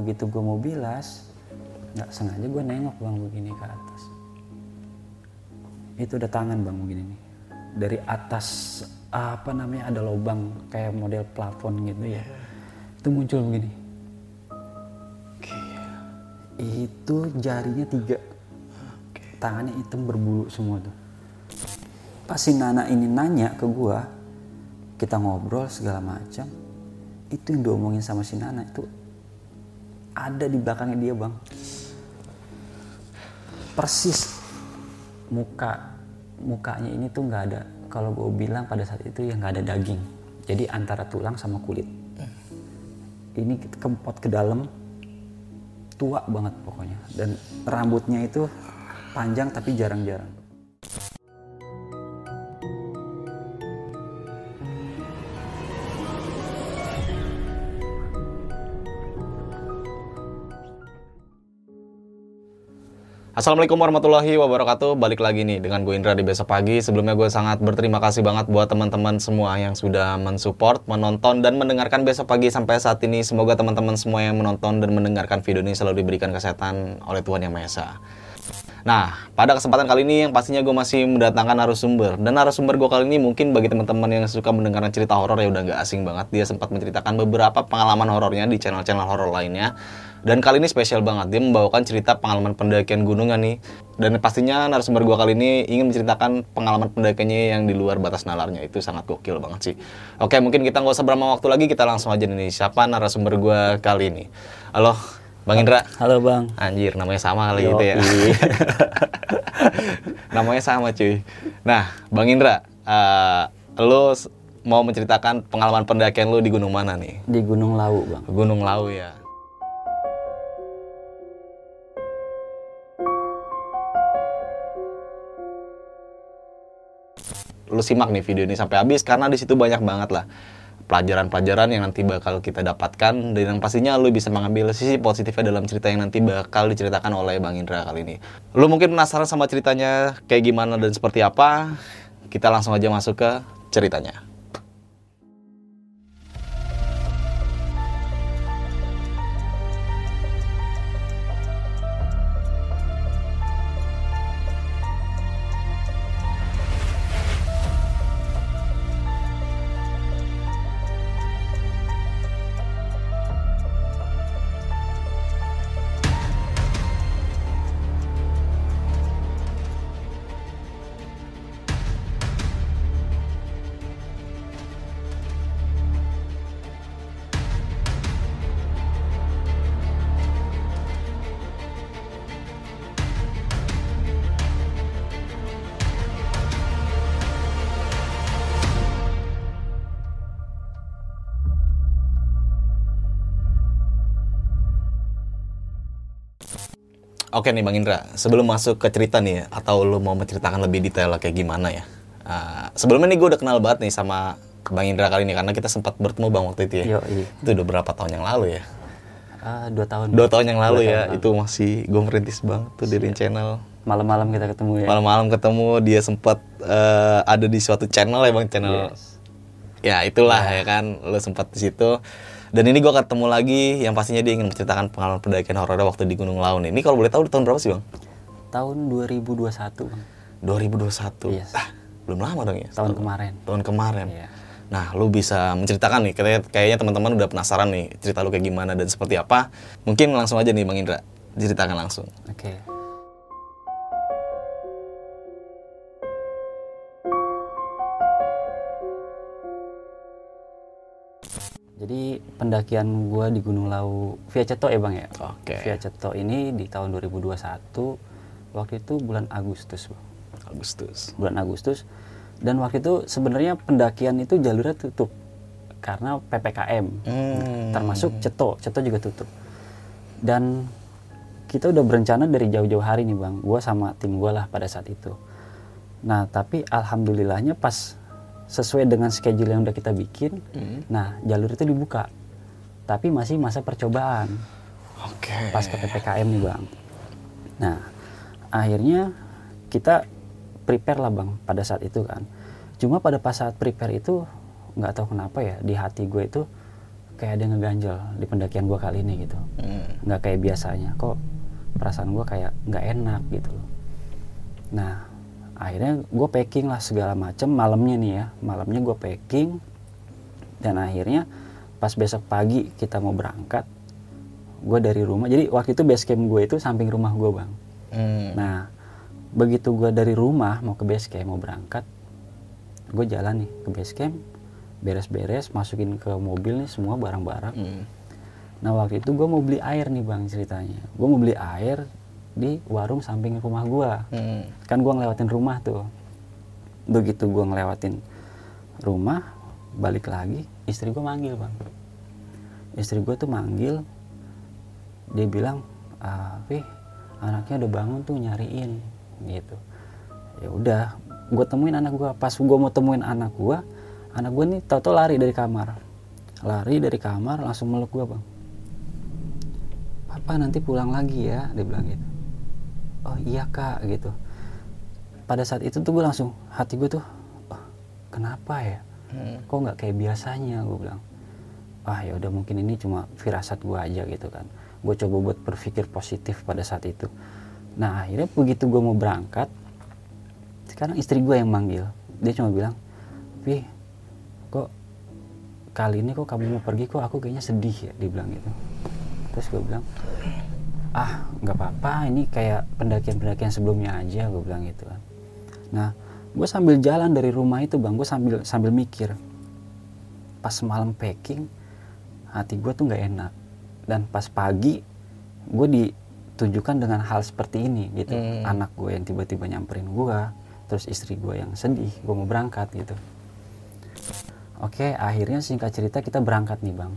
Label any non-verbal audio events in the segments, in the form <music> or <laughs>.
Begitu gue mau bilas nggak sengaja gue nengok bang begini ke atas. Itu ada tangan bang begini nih. Dari atas apa namanya ada lubang kayak model plafon gitu ya. Itu muncul begini. Itu jarinya tiga. Tangannya hitam berbulu semua tuh. Pas si Nana ini nanya ke gua kita ngobrol segala macam itu yang diomongin sama si Nana itu ada di belakangnya dia bang. Persis muka mukanya ini tuh nggak ada. Kalau gue bilang pada saat itu ya nggak ada daging. Jadi antara tulang sama kulit. Ini kempot ke dalam. Tua banget pokoknya. Dan rambutnya itu panjang tapi jarang-jarang Assalamualaikum warahmatullahi wabarakatuh. Balik lagi nih dengan gue Indra di besok pagi. Sebelumnya gue sangat berterima kasih banget buat teman-teman semua yang sudah mensupport, menonton dan mendengarkan besok pagi sampai saat ini. Semoga teman-teman semua yang menonton dan mendengarkan video ini selalu diberikan kesehatan oleh Tuhan Yang Maha Esa. Nah, pada kesempatan kali ini yang pastinya gue masih mendatangkan narasumber. Dan narasumber gue kali ini mungkin bagi teman-teman yang suka mendengarkan cerita horor ya udah nggak asing banget. Dia sempat menceritakan beberapa pengalaman horornya di channel-channel horor lainnya. Dan kali ini spesial banget, dia membawakan cerita pengalaman pendakian gunungan nih. Dan pastinya narasumber gua kali ini ingin menceritakan pengalaman pendakiannya yang di luar batas nalarnya. Itu sangat gokil banget sih. Oke, mungkin kita nggak usah berlama waktu lagi, kita langsung aja nih. Siapa narasumber gua kali ini? Halo, Bang Indra. halo bang Anjir, namanya sama kali gitu ya. <laughs> namanya sama cuy. Nah, Bang Indra, uh, lo mau menceritakan pengalaman pendakian lo di gunung mana nih? di Gunung Lawu bang Gunung Lawu ya. Lu simak nih video ini sampai habis karena di situ banyak banget lah pelajaran-pelajaran yang nanti bakal kita dapatkan dan yang pastinya lu bisa mengambil sisi positifnya dalam cerita yang nanti bakal diceritakan oleh Bang Indra kali ini. Lu mungkin penasaran sama ceritanya kayak gimana dan seperti apa? Kita langsung aja masuk ke ceritanya. Oke nih Bang Indra, sebelum masuk ke cerita nih, atau lu mau menceritakan lebih detail kayak gimana ya? Uh, sebelumnya nih gue udah kenal banget nih sama Bang Indra kali ini karena kita sempat bertemu Bang waktu itu ya. Yoi. Itu udah berapa tahun yang lalu ya? Ah, dua tahun Dua tahun yang lalu ya, tahun itu masih gue merintis banget tuh di Rin Channel. malam-malam kita ketemu ya Malam-malam ketemu dia sempat eh, ada di suatu channel ya Bang, channel. Yes. Ya itulah ya kan, lu sempat di situ. Dan ini gue ketemu lagi yang pastinya dia ingin menceritakan pengalaman pendakian horor waktu di Gunung Lawu nih. Ini kalau boleh tahu di tahun berapa sih Bang? tahun 2021 bang 2021. Yes. Ah, belum lama dong ya? tahun kemarin Tahun kemarin. Iya. Nah, lu bisa menceritakan nih, kayaknya, kayaknya teman-teman udah penasaran nih cerita lu kayak gimana dan seperti apa. Mungkin langsung aja nih Bang Indra, ceritakan langsung. oke Jadi pendakian gua di Gunung Lawu via Ceto ya bang ya. Oke. Via Ceto ini di tahun 2021 waktu itu bulan Agustus bang. Agustus. Bulan Agustus dan waktu itu sebenarnya pendakian itu jalurnya tutup karena ppkm Hmm. termasuk ceto ceto juga tutup dan kita udah berencana dari jauh-jauh hari nih bang gue sama tim gue lah pada saat itu nah tapi alhamdulillahnya pas sesuai dengan schedule yang udah kita bikin Hmm. nah jalur itu dibuka. Tapi masih masa percobaan. Oke. pas ke ppkm nih bang. Nah akhirnya kita prepare lah bang pada saat itu kan. Cuma pada pas saat prepare itu nggak tahu kenapa ya di hati gue itu kayak ada yang ngeganjel di pendakian gue kali ini gitu. Hmm. nggak kayak biasanya. Kok perasaan gue kayak nggak enak gitu loh. Nah akhirnya gue packing lah segala macem malamnya nih ya malamnya gue packing dan akhirnya pas besok pagi kita mau berangkat gue dari rumah jadi waktu itu base camp gue itu samping rumah gue bang Hmm. nah begitu gue dari rumah mau ke base camp mau berangkat gue jalan nih ke base camp beres-beres masukin ke mobil nih semua barang-barang Hmm. Nah waktu itu gue mau beli air nih bang ceritanya. Gue mau beli air di warung samping rumah gue. Hmm. Kan gue ngelewatin rumah tuh. Begitu gue ngelewatin rumah, balik lagi, istri gue manggil bang. Istri gue tuh manggil, dia bilang, ah, Wih, anaknya udah bangun tuh nyariin, gitu. Ya udah, gue temuin anak gue. Pas gue mau temuin anak gue, anak gue nih tau-tau lari dari kamar. Lari dari kamar langsung meluk gue bang. Papa nanti pulang lagi ya, dia bilang gitu. Oh iya kak, gitu. Pada saat itu tuh gue langsung, hati gue tuh, oh, kenapa ya? Hmm. Kok nggak kayak biasanya, gue bilang. Ah ya udah mungkin ini cuma firasat gue aja gitu kan. Gue coba buat berpikir positif pada saat itu. Nah akhirnya begitu gue mau berangkat, sekarang istri gue yang manggil. Dia cuma bilang, Pi, kok kali ini kok kamu mau pergi kok aku kayaknya sedih ya, dia bilang gitu. Terus gue bilang, ah nggak apa-apa ini kayak pendakian-pendakian sebelumnya aja gue bilang gitu kan. Nah gue sambil jalan dari rumah itu bang gue sambil sambil mikir pas malam packing hati gue tuh nggak enak. Dan pas pagi gue ditujukan dengan hal seperti ini gitu. Hmm. anak gue yang tiba-tiba nyamperin gue terus istri gue yang sedih gue mau berangkat gitu. Oke akhirnya singkat cerita kita berangkat nih bang.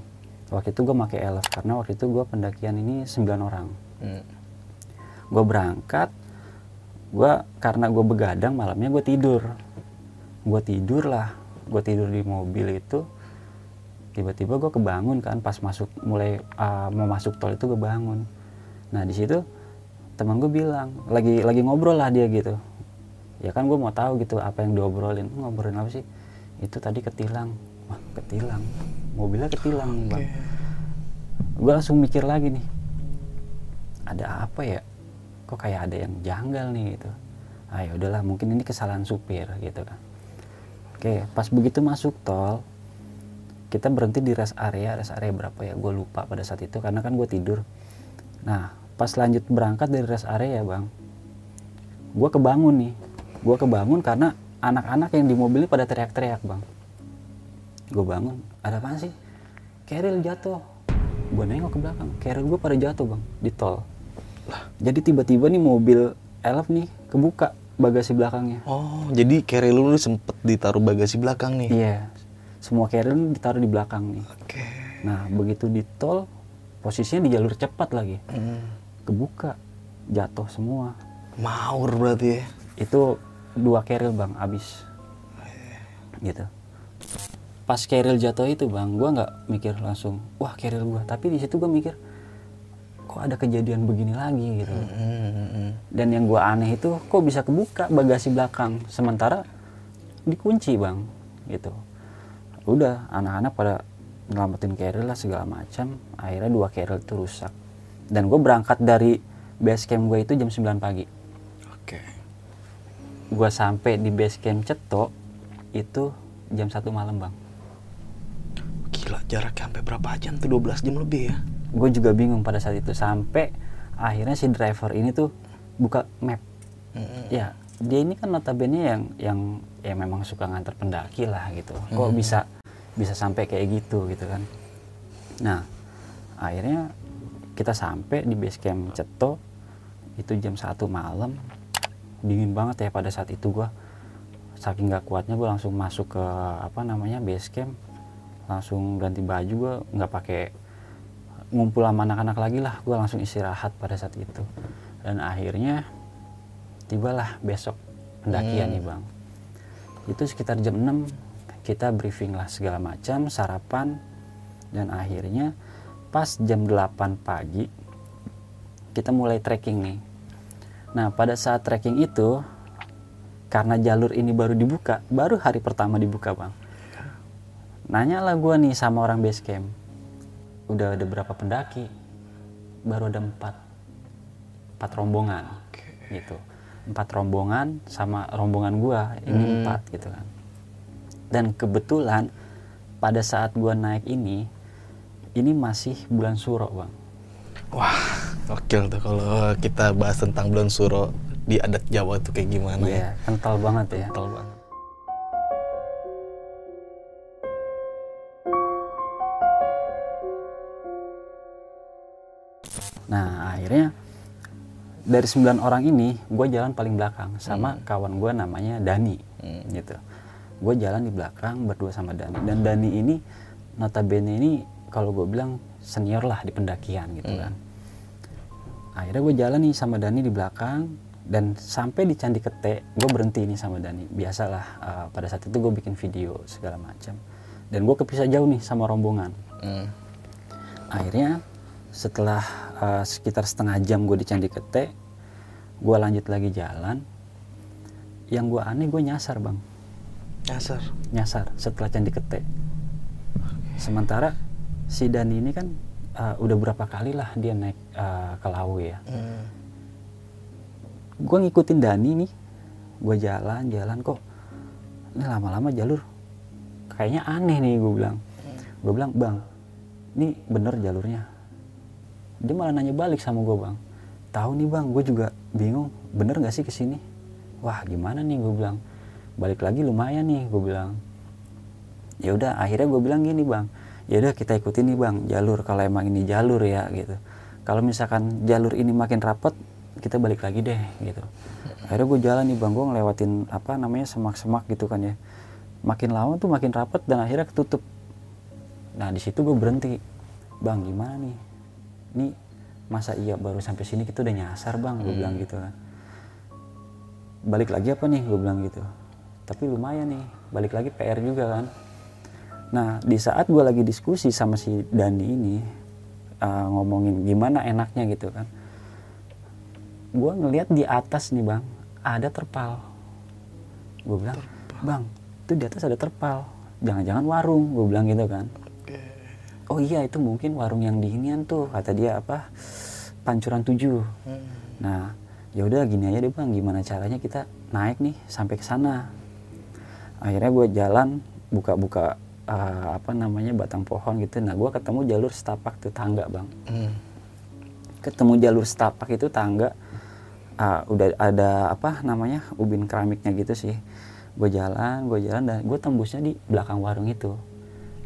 Waktu itu gue pakai elf karena waktu itu gue pendakian ini 9 orang Hmm. gue berangkat gue karena gue begadang malamnya gue tidur. Gue tidur lah gue tidur di mobil itu tiba-tiba gue kebangun kan pas masuk mulai uh, mau masuk tol itu gue bangun. Nah di situ teman gue bilang lagi lagi ngobrol lah dia gitu. Ya kan gue mau tahu gitu apa yang diobrolin. Ngobrolin apa sih? Itu tadi ketilang. Wah ketilang. Mobilnya ketilang nih bang gue langsung mikir lagi nih ada apa ya? Kok kayak ada yang janggal nih gitu? Ah ya udahlah mungkin ini kesalahan supir gitu kan. Oke pas begitu masuk tol kita berhenti di rest area. Rest area berapa ya? Gue lupa pada saat itu karena kan gue tidur. Nah pas lanjut berangkat dari rest area bang gue kebangun nih. Gue kebangun karena anak-anak yang di mobil ini pada teriak-teriak bang. Gue bangun ada apa sih? Keril jatuh. Gue nengok ke belakang Keril gue pada jatuh bang di tol jadi tiba-tiba nih mobil elf nih kebuka bagasi belakangnya Oh, jadi carry lu sempet ditaruh bagasi belakang nih. iya semua Keril ditaruh di belakang nih Oke. nah begitu di tol posisinya di jalur cepat lagi Hmm. kebuka jatuh semua Maur berarti ya. itu dua keril bang abis gitu pas keril jatuh itu bang gua nggak mikir langsung wah keril gua tapi di situ gua mikir kok ada kejadian begini lagi gitu. Hmm. dan yang gua aneh itu kok bisa kebuka bagasi belakang? Sementara dikunci bang gitu. Udah anak-anak pada nyelamatin keril lah segala macam. Akhirnya dua keril itu rusak. Dan gue berangkat dari base camp gue itu jam 9 pagi. Oke. gua sampai di base camp Ceto itu jam satu malam bang. Gila jaraknya sampai berapa jam tuh? 12 jam lebih ya. Gue juga bingung pada saat itu sampai akhirnya si driver ini tuh buka map. Hmm. ya dia ini kan notabene yang yang ya memang suka nganter pendaki lah gitu. Kok bisa bisa sampai kayak gitu gitu kan. Nah akhirnya kita sampai di base camp Ceto itu jam satu malam. Dingin banget ya pada saat itu gua. Saking nggak kuatnya gue langsung masuk ke apa namanya base camp. Langsung ganti baju gue nggak pakai ngumpul sama anak-anak lagi lah. Gue langsung istirahat pada saat itu. Dan akhirnya tibalah besok pendakian Hmm. nih bang. Itu sekitar jam 6 kita briefing lah segala macam sarapan. Dan akhirnya pas jam 8 pagi kita mulai trekking nih. Nah pada saat trekking itu karena jalur ini baru dibuka baru hari pertama dibuka bang. Nanya lah gue nih sama orang base camp udah ada berapa pendaki baru ada empat empat rombongan gitu. Empat rombongan sama rombongan gua ini empat gitu kan. Dan kebetulan pada saat gua naik ini ini masih bulan suro bang. Wah, oke tuh kalau kita bahas tentang bulan suro di adat Jawa tuh kayak gimana ya? Iya, kental banget ya. Kental banget. Nah akhirnya dari 9 orang ini gue jalan paling belakang sama kawan gue namanya Dani gitu. Gue jalan di belakang berdua sama Dani dan Dani ini notabene ini kalau gue bilang senior lah di pendakian gitu kan. Akhirnya gue jalan nih sama Dani di belakang dan sampai di Candi Kete gue berhenti nih sama Dani. Biasalah eh, pada saat itu gue bikin video segala macam dan gue kepisah jauh nih sama rombongan Hmm. akhirnya setelah uh, sekitar setengah jam gue di Candi Kete gue lanjut lagi jalan. Yang gue aneh gue nyasar bang. Nyasar. nyasar setelah Candi Kete. Sementara si Dani ini kan uh, udah berapa kali lah dia naik uh, ke Lawu ya. Hmm. gue ngikutin Dani nih. Gue jalan jalan kok. Ini lama-lama jalur. Kayaknya aneh nih gue bilang. Gue bilang bang ini bener jalurnya dia malah nanya balik sama gue bang. Tahu nih bang gue juga bingung bener gak sih ke sini? Wah gimana nih? gue bilang. Balik lagi lumayan nih gue bilang. Ya udah akhirnya gue bilang gini bang. Ya udah kita ikutin nih bang jalur. Kalau emang ini jalur ya gitu. Kalau misalkan jalur ini makin rapet kita balik lagi deh gitu. Akhirnya gue jalan nih bang. Gue ngelewatin apa namanya semak-semak gitu kan ya. Makin lama tuh makin rapet dan akhirnya ketutup. Nah di situ gue berhenti. Bang gimana nih ini masa iya baru sampai sini kita udah nyasar bang? Gue bilang gitu kan. Balik lagi apa nih? Gue bilang gitu. Tapi lumayan nih balik lagi PR juga kan. Nah di saat gue lagi diskusi sama si Dani ini uh, ngomongin gimana enaknya gitu kan gue ngelihat di atas nih bang ada terpal. Gue bilang bang itu di atas ada terpal. Jangan-jangan warung gue bilang gitu kan oh iya itu mungkin warung yang di inian tuh kata dia apa pancuran tujuh. Nah ya udah gini aja deh bang. Gimana caranya kita naik nih sampai ke sana? Akhirnya gue jalan buka-buka eh, apa namanya batang pohon gitu. Nah gue ketemu jalur setapak tuh tangga bang. Hmm. ketemu jalur setapak itu tangga ah, udah ada apa namanya ubin keramiknya gitu sih. Gue jalan gue jalan dan gue tembusnya di belakang warung itu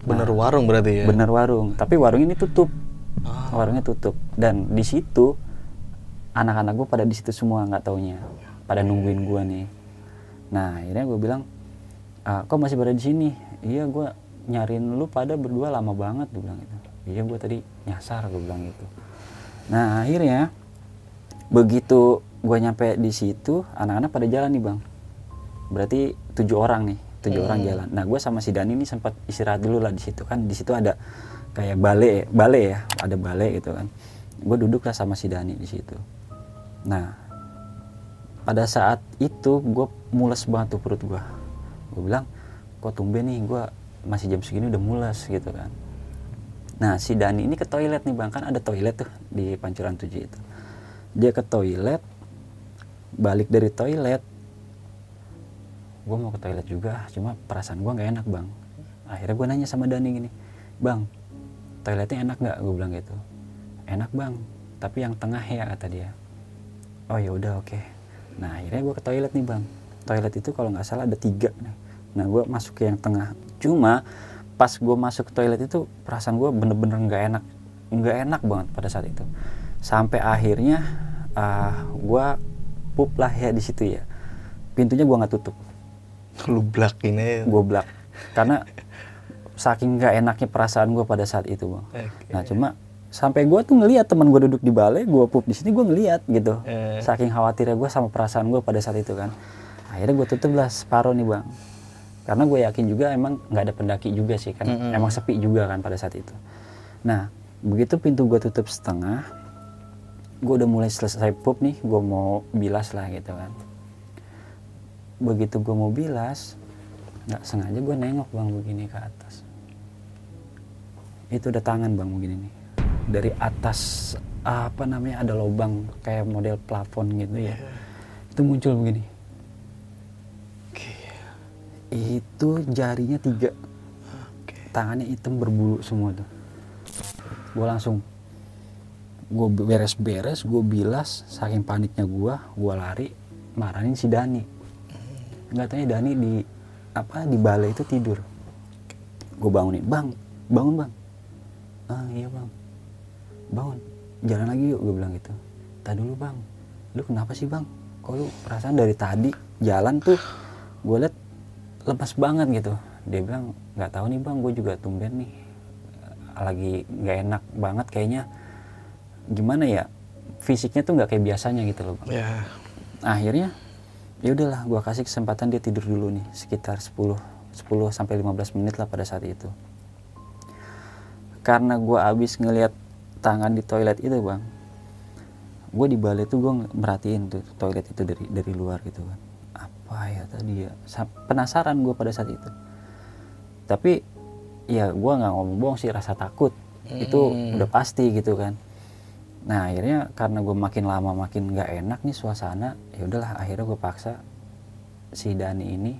Bener warung berarti ya? bener warung tapi warung ini tutup. Ah. warungnya tutup. Dan di situ anak-anak gue pada di situ semua nggak taunya. Pada nungguin gue nih. Nah akhirnya gue bilang "Ah, kok masih pada di sini? Iya gue nyariin lu pada berdua lama banget gue bilang gitu. Iya gue tadi nyasar gue bilang gitu. Nah akhirnya begitu gue nyampe di situ anak-anak pada jalan nih bang. Berarti tujuh orang nih tujuh orang jalan. Nah gue sama si Dani ini sempat istirahat dulu lah di situ kan. Di situ ada kayak balai balai ya ada balai gitu kan. Gue duduk lah sama si Dani di situ. Nah pada saat itu gue mules banget tuh perut gue gue bilang kok tumben nih gue masih jam segini udah mules gitu kan. Nah si Dani ini ke toilet nih bang. Kan ada toilet tuh di pancuran tujuh itu. Dia ke toilet balik dari toilet gue mau ke toilet juga cuma perasaan gue nggak enak bang. Akhirnya gue nanya sama Dani gini bang toiletnya enak nggak? Gue bilang gitu. Enak bang tapi yang tengah ya kata dia. Oh ya udah oke. Nah akhirnya gue ke toilet nih bang. Toilet itu kalau nggak salah ada tiga nih. Nah gue masuk ke yang tengah. Cuma pas gue masuk ke toilet itu perasaan gue bener-bener nggak enak nggak enak banget pada saat itu. Sampai akhirnya uh, gue pup lah ya di situ ya. Pintunya gue nggak tutup Lu blak ini. gue blak karena saking nggak enaknya perasaan gue pada saat itu bang. Oke. nah cuma sampai gue tuh ngelihat teman gue duduk di balai gue pup di sini gue ngelihat gitu. Eh. saking khawatirnya gue sama perasaan gue pada saat itu kan. Akhirnya gue tutup lah separuh nih bang. Karena gue yakin juga emang nggak ada pendaki juga sih kan. Emang sepi juga kan pada saat itu. Nah begitu pintu gue tutup setengah gue udah mulai selesai pup nih gue mau bilas lah gitu kan begitu gue mau bilas nggak sengaja gue nengok bang begini ke atas. Itu ada tangan bang begini nih. Dari atas apa namanya ada lubang kayak model plafon gitu ya. Itu muncul begini. Itu jarinya tiga. Tangannya hitam berbulu semua tuh. Gue langsung gue beres-beres gue bilas saking paniknya gue gue lari marahin si Dani nggak tanya Dani di apa di balai itu tidur. Gue bangunin bang bangun bang. Ah iya bang. Bangun jalan lagi yuk gue bilang gitu. Tadi dulu bang. Lu kenapa sih bang? Kok lu perasaan dari tadi jalan tuh gue liat lemas banget gitu. Dia bilang nggak tahu nih bang gue juga tumben nih. Lagi nggak enak banget kayaknya. Gimana ya fisiknya tuh nggak kayak biasanya gitu loh bang. Ya. akhirnya ya udahlah gua kasih kesempatan dia tidur dulu nih sekitar 10 10 sampai 15 menit lah pada saat itu. Karena gua abis ngelihat tangan di toilet itu bang gue di balai tuh gue merhatiin tuh toilet itu dari dari luar gitu kan. Apa ya tadi ya Sa- penasaran gue pada saat itu. Tapi ya gue nggak ngomong bohong sih rasa takut. Itu udah pasti gitu kan nah akhirnya karena gue makin lama makin nggak enak nih suasana ya udahlah akhirnya gue paksa si Dani ini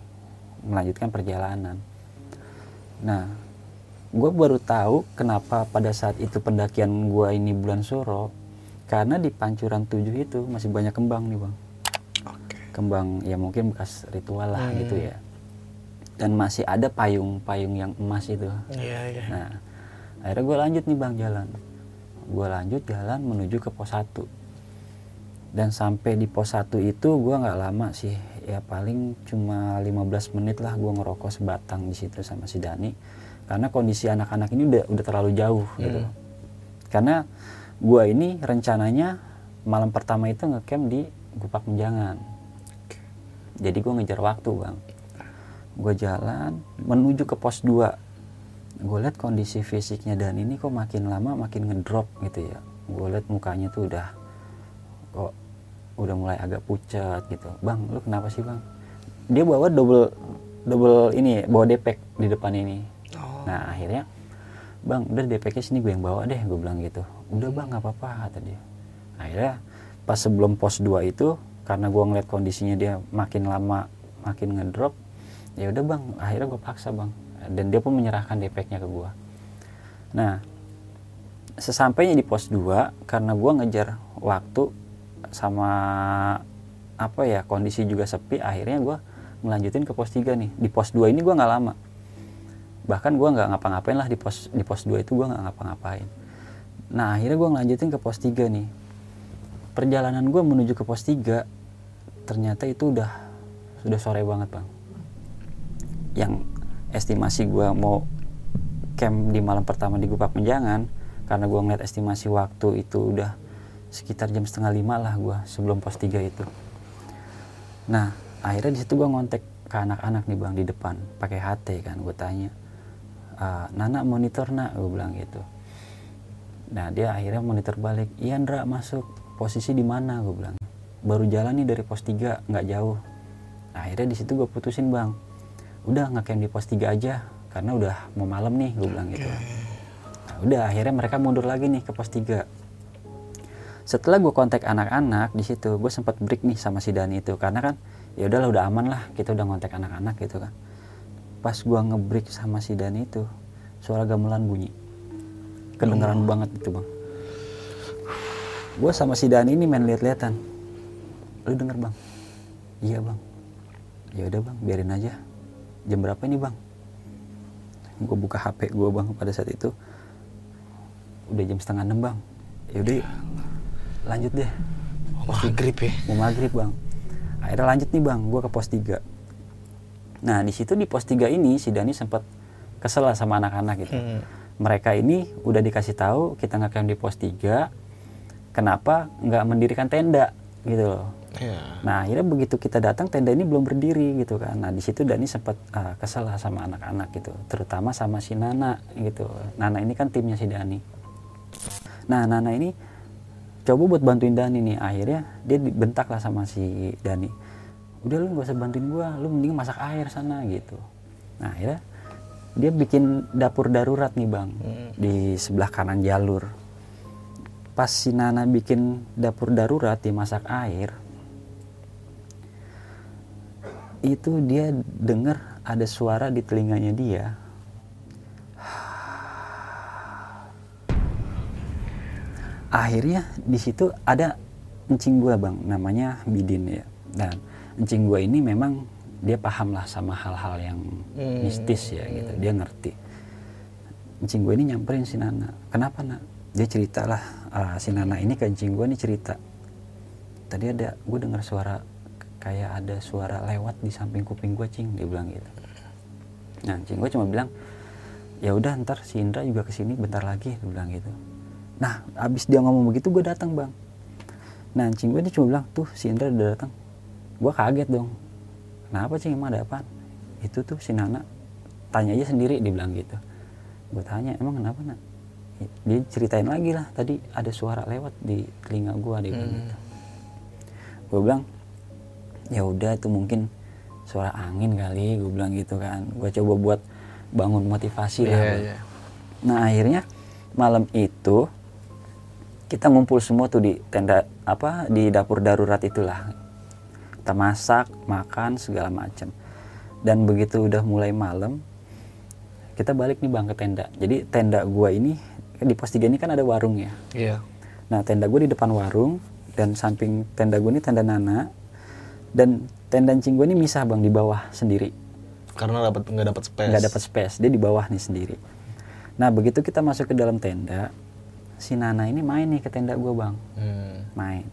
melanjutkan perjalanan. Nah gue baru tahu kenapa pada saat itu pendakian gue ini bulan suro karena di pancuran tujuh itu masih banyak kembang nih bang. Oke. kembang ya mungkin bekas ritual lah gitu ya. Dan masih ada payung-payung yang emas itu. Iya, iya. nah akhirnya gue lanjut nih bang jalan gue lanjut jalan menuju ke pos 1 dan sampai di pos 1 itu gue nggak lama sih. Ya paling cuma 15 menit lah gue ngerokok sebatang di situ sama si Dani. Karena kondisi anak-anak ini udah udah terlalu jauh gitu karena gue ini rencananya malam pertama itu ngecamp di Gupak Menjangan. Jadi gue ngejar waktu bang. Gue jalan menuju ke pos 2 gue lihat kondisi fisiknya dan ini kok makin lama makin ngedrop gitu ya. Gue lihat mukanya tuh udah kok udah mulai agak pucat gitu. Bang lu kenapa sih bang? Dia bawa double double ini bawa depek di depan ini. Nah akhirnya bang udah depeknya sini gue yang bawa deh gue bilang gitu. Udah bang nggak apa-apa kata dia. Akhirnya pas sebelum pos 2 itu karena gue ngeliat kondisinya dia makin lama makin ngedrop ya udah bang akhirnya gue paksa bang dan dia pun menyerahkan depeknya ke gue nah sesampainya di pos 2 karena gue ngejar waktu sama apa ya kondisi juga sepi akhirnya gue ngelanjutin ke pos 3 nih. Di pos 2 ini gue nggak lama. Bahkan gue nggak ngapa-ngapain lah di pos di pos 2 itu gue nggak ngapa-ngapain. Nah akhirnya gue ngelanjutin ke pos 3 nih. Perjalanan gue menuju ke pos 3 ternyata itu udah sudah sore banget bang. Yang estimasi gue mau camp di malam pertama di Gupak Menjangan karena gue ngeliat estimasi waktu itu udah sekitar jam setengah lima lah gue sebelum pos 3 itu. Nah akhirnya di situ gue ngontek ke anak-anak nih bang di depan. Pakai HT kan gue tanya "Ah, Nana monitor nak? Gue bilang gitu. Nah dia akhirnya monitor balik iya Ndra masuk. Posisi di mana? Gue bilang. Baru jalan nih dari pos 3 nggak jauh. Akhirnya di situ gue putusin bang udah ngecamp di pos 3 aja karena udah mau malam nih gue bilang gitu. Nah, udah akhirnya mereka mundur lagi nih ke pos 3 setelah gue kontak anak-anak di situ gue sempat break nih sama si Dani itu karena kan ya udahlah udah aman lah kita udah ngontek anak-anak gitu kan. Pas gue ngebreak sama si Dani itu suara gamelan bunyi. Kedengeran banget itu bang. Gue sama si Dani ini main lihat-lihatan lu denger bang? Iya bang. Ya udah bang biarin aja jam berapa ini bang? Gue buka HP gue bang pada saat itu. Udah jam setengah enam bang. Ya udah yuk, lanjut deh. Maghrib ya. mau maghrib bang. Akhirnya lanjut nih bang. Gue ke pos 3 nah di situ di pos 3 ini si Dani sempat kesel lah sama anak-anak gitu. Hmm. mereka ini udah dikasih tahu kita ngecamp di pos 3 kenapa nggak mendirikan tenda gitu loh Iya. Nah akhirnya begitu kita datang tenda ini belum berdiri gitu kan. Nah di situ Dani sempat ah, kesel sama anak-anak gitu, terutama sama si Nana gitu. Nana ini kan timnya si Dani. Nah Nana ini coba buat bantuin Dani nih. Akhirnya dia dibentak lah sama si Dani. Udah lu gak usah bantuin gua, lu mending masak air sana gitu. Nah akhirnya dia bikin dapur darurat nih bang di sebelah kanan jalur. Pas si Nana bikin dapur darurat di masak air, itu dia dengar ada suara di telinganya dia. Akhirnya di situ ada encing gua bang, namanya Bidin ya. Dan encing gua ini memang dia paham lah sama hal-hal yang mistis ya gitu. Dia ngerti. Encing gua ini nyamperin si Nana. Kenapa nak? Dia cerita lah ah, si Nana ini ke encing gua ini cerita. Tadi ada gue dengar suara kayak ada suara lewat di samping kuping gue cing dia bilang gitu. Nah cing gue cuma bilang ya udah ntar si Indra juga ke sini bentar lagi dia bilang gitu. Nah abis dia ngomong begitu gue datang bang. Nah cing gue ini cuma bilang tuh si Indra udah datang. Gue kaget dong. Kenapa cing? Emang ada apa itu tuh si Nana. Tanya aja sendiri dia bilang gitu. Gue tanya emang kenapa nak? Dia ceritain lagi lah tadi ada suara lewat di telinga gue dia bilang gitu. Gue bilang ya udah itu mungkin suara angin kali gue bilang gitu kan gue coba buat bangun motivasi lah Iya, Bang. iya. nah akhirnya malam itu kita ngumpul semua tuh di tenda apa di dapur darurat itulah kita masak makan segala macam dan begitu udah mulai malam kita balik nih bang ke tenda jadi tenda gua ini di pos 3 ini kan ada warung ya Iya. Nah tenda gue di depan warung dan samping tenda gue ini tenda Nana dan tenda cing gue ini misah bang di bawah sendiri Karena dapat nggak dapat space. nggak dapat space dia di bawah nih sendiri. Nah begitu kita masuk ke dalam tenda si Nana ini main nih ke tenda gue bang Hmm. main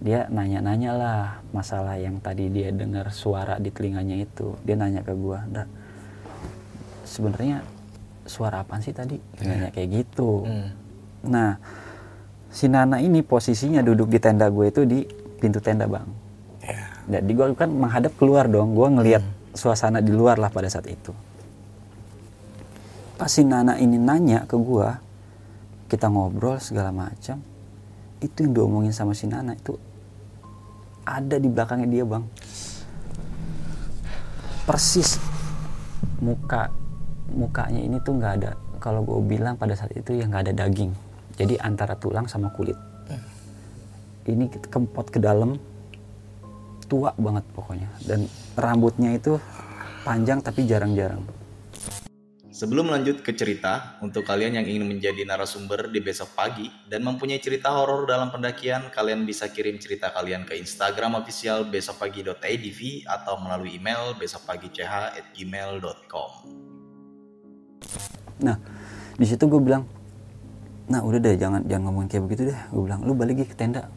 dia nanya-nanya lah masalah yang tadi dia dengar suara di telinganya itu dia nanya ke gue sebenarnya suara apaan sih tadi Dia nanya kayak gitu Hmm. Nah, si Nana ini posisinya duduk di tenda gue itu di pintu tenda bang. Jadi gue kan menghadap keluar dong, gue ngelihat suasana di luar lah pada saat itu. Pas si Nana ini nanya ke gue, kita ngobrol segala macam, itu yang diomongin sama si Nana itu ada di belakangnya dia bang. Persis muka mukanya ini tuh nggak ada kalau gue bilang pada saat itu ya nggak ada daging. Jadi antara tulang sama kulit. Ini kempot ke dalam tua banget pokoknya. Dan rambutnya itu panjang tapi jarang-jarang. Sebelum lanjut ke cerita, untuk kalian yang ingin menjadi narasumber di besok pagi dan mempunyai cerita horor dalam pendakian, kalian bisa kirim cerita kalian ke Instagram official besokpagi.idv atau melalui email besokpagi.ch@gmail.com. nah di situ gue bilang nah udah deh jangan jangan ngomongin kayak begitu deh. Gue bilang lu balik lagi ke tenda.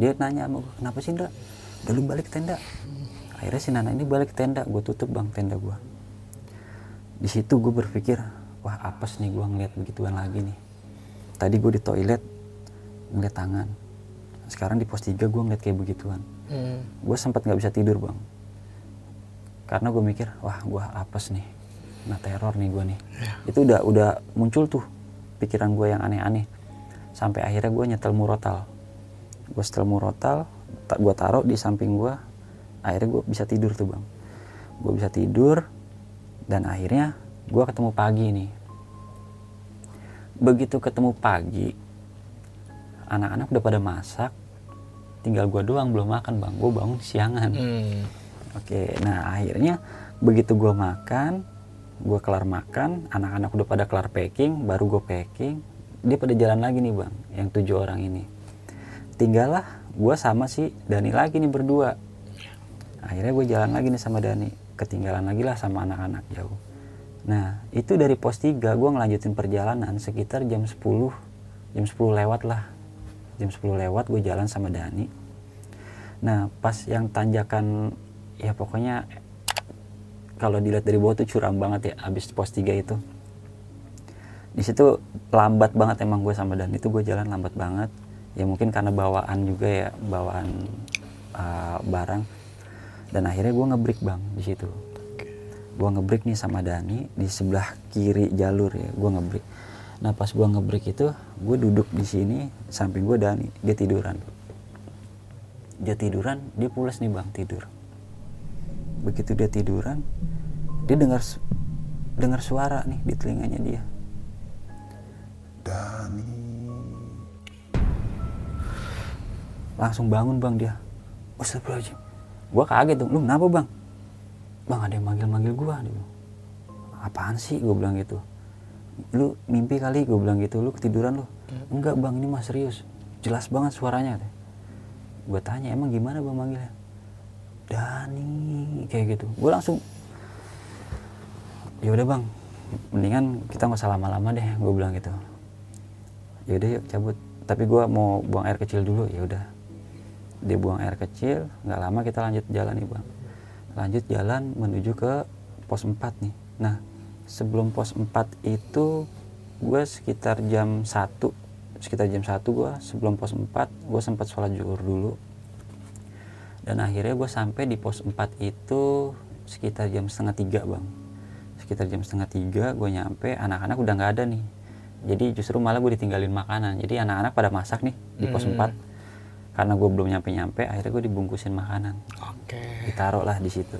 Dia nanya sama gue kenapa sih Indra udah lu balik tenda. Akhirnya si Nana ini balik tenda. Gue tutup bang tenda gue di situ gue berpikir wah apes nih gue ngeliat begituan lagi nih. Tadi gue di toilet ngeliat tangan. Sekarang di pos 3 gue ngeliat kayak begituan. Hmm. gue sempat nggak bisa tidur bang. Karena gue mikir wah gue apes nih. Nah teror nih gue nih. Itu udah udah muncul tuh pikiran gue yang aneh-aneh. Sampai akhirnya gue nyetel murotal. Gue setel murotal gue taruh di samping gue akhirnya gue bisa tidur tuh bang gue bisa tidur dan akhirnya gue ketemu pagi nih begitu ketemu pagi anak-anak udah pada masak tinggal gue doang belum makan bang gue bangun siangan Hmm. Oke, nah akhirnya begitu gue makan, gue kelar makan, anak-anak udah pada kelar packing, baru gue packing, dia pada jalan lagi nih bang, yang tujuh orang ini. Tinggallah gue sama si Dani lagi nih berdua. Akhirnya gue jalan lagi nih sama Dani, ketinggalan lagi lah sama anak-anak jauh. Nah itu dari pos 3 gue ngelanjutin perjalanan sekitar jam 10, jam 10 lewat lah. Jam 10 lewat gue jalan sama Dani. Nah, pas yang tanjakan ya pokoknya kalau dilihat dari bawah tuh curam banget ya abis pos 3 itu di situ lambat banget emang gue sama dan itu gue jalan lambat banget ya mungkin karena bawaan juga ya bawaan uh, barang. Dan akhirnya gue ngebreak bang di situ. Gue ngebreak nih sama Dani di sebelah kiri jalur ya gue ngebreak. Nah pas gue ngebreak itu gue duduk di sini samping gue Dani dia tiduran. Dia tiduran dia pulas nih bang tidur. Begitu dia tiduran dia dengar dengar suara nih di telinganya dia. Dani langsung bangun bang dia. Astagfirullahaladzim. Gue kaget dong lu kenapa bang? Bang ada yang manggil-manggil gue dia apaan sih? Gue bilang gitu. Lu mimpi kali gue bilang gitu. Lu ketiduran lu? Hmm. enggak bang ini mah serius. Jelas banget suaranya gue tanya emang gimana bang manggilnya? Dani kayak gitu. Gue langsung ya udah bang mendingan kita nggak usah lama-lama deh gue bilang gitu. Ya udah yuk cabut. Tapi gue mau buang air kecil dulu ya udah dia buang air kecil nggak lama kita lanjut jalan nih bang lanjut jalan menuju ke pos 4 nih. Nah sebelum pos 4 itu gue sekitar jam 1 sekitar jam 1 gue sebelum pos 4 gue sempat sholat zuhur dulu. Dan akhirnya gue sampai di pos 4 itu sekitar jam setengah tiga bang. Sekitar jam setengah tiga gue nyampe anak-anak udah nggak ada nih. Jadi justru malah gue ditinggalin makanan. Jadi anak-anak pada masak nih di pos hmm. 4 karena gue belum nyampe nyampe akhirnya gue dibungkusin makanan. Oke. Okay. ditaruh lah di situ.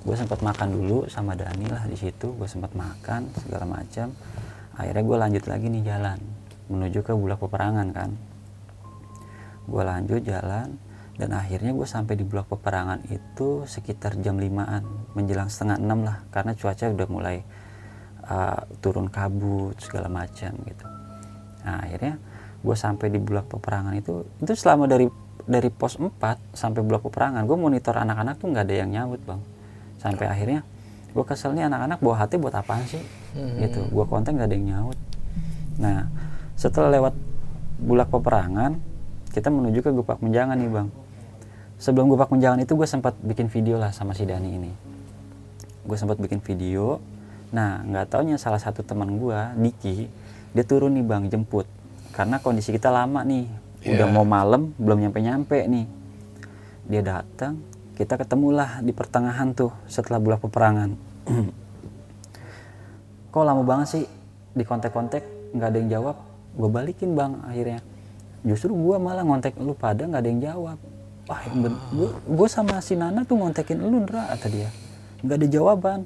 Gue sempat makan dulu sama Dani lah di situ. Gue sempat makan segala macam. Akhirnya gue lanjut lagi nih jalan menuju ke bulak peperangan kan. Gue lanjut jalan dan akhirnya gue sampai di blok peperangan itu sekitar jam limaan menjelang setengah enam lah karena cuaca udah mulai uh, turun kabut segala macam gitu. Nah akhirnya gue sampai di blok peperangan itu itu selama dari dari pos 4 sampai blok peperangan gue monitor anak-anak tuh nggak ada yang nyaut bang. Sampai akhirnya gue kesel nih anak-anak bawa hati buat apaan sih? Hmm. gitu gue konten nggak ada yang nyaut nah setelah lewat bulak peperangan kita menuju ke Gupak Menjangan nih bang. Sebelum Gupak Menjangan itu gue sempat bikin video lah sama si Dani ini. Gue sempat bikin video. Nah nggak taunya salah satu teman gue Diki dia turun nih bang jemput karena kondisi kita lama nih. Yeah. udah mau malam belum nyampe nyampe nih. Dia datang kita ketemulah di pertengahan tuh setelah bulan peperangan. <clears throat> Kok lama banget sih di kontak-kontak nggak ada yang jawab? Gue balikin bang akhirnya. Justru gue malah ngontek lu pada nggak ada yang jawab. Wah gue sama si Nana tuh ngontekin lu Ndra kata dia. Nggak ada jawaban.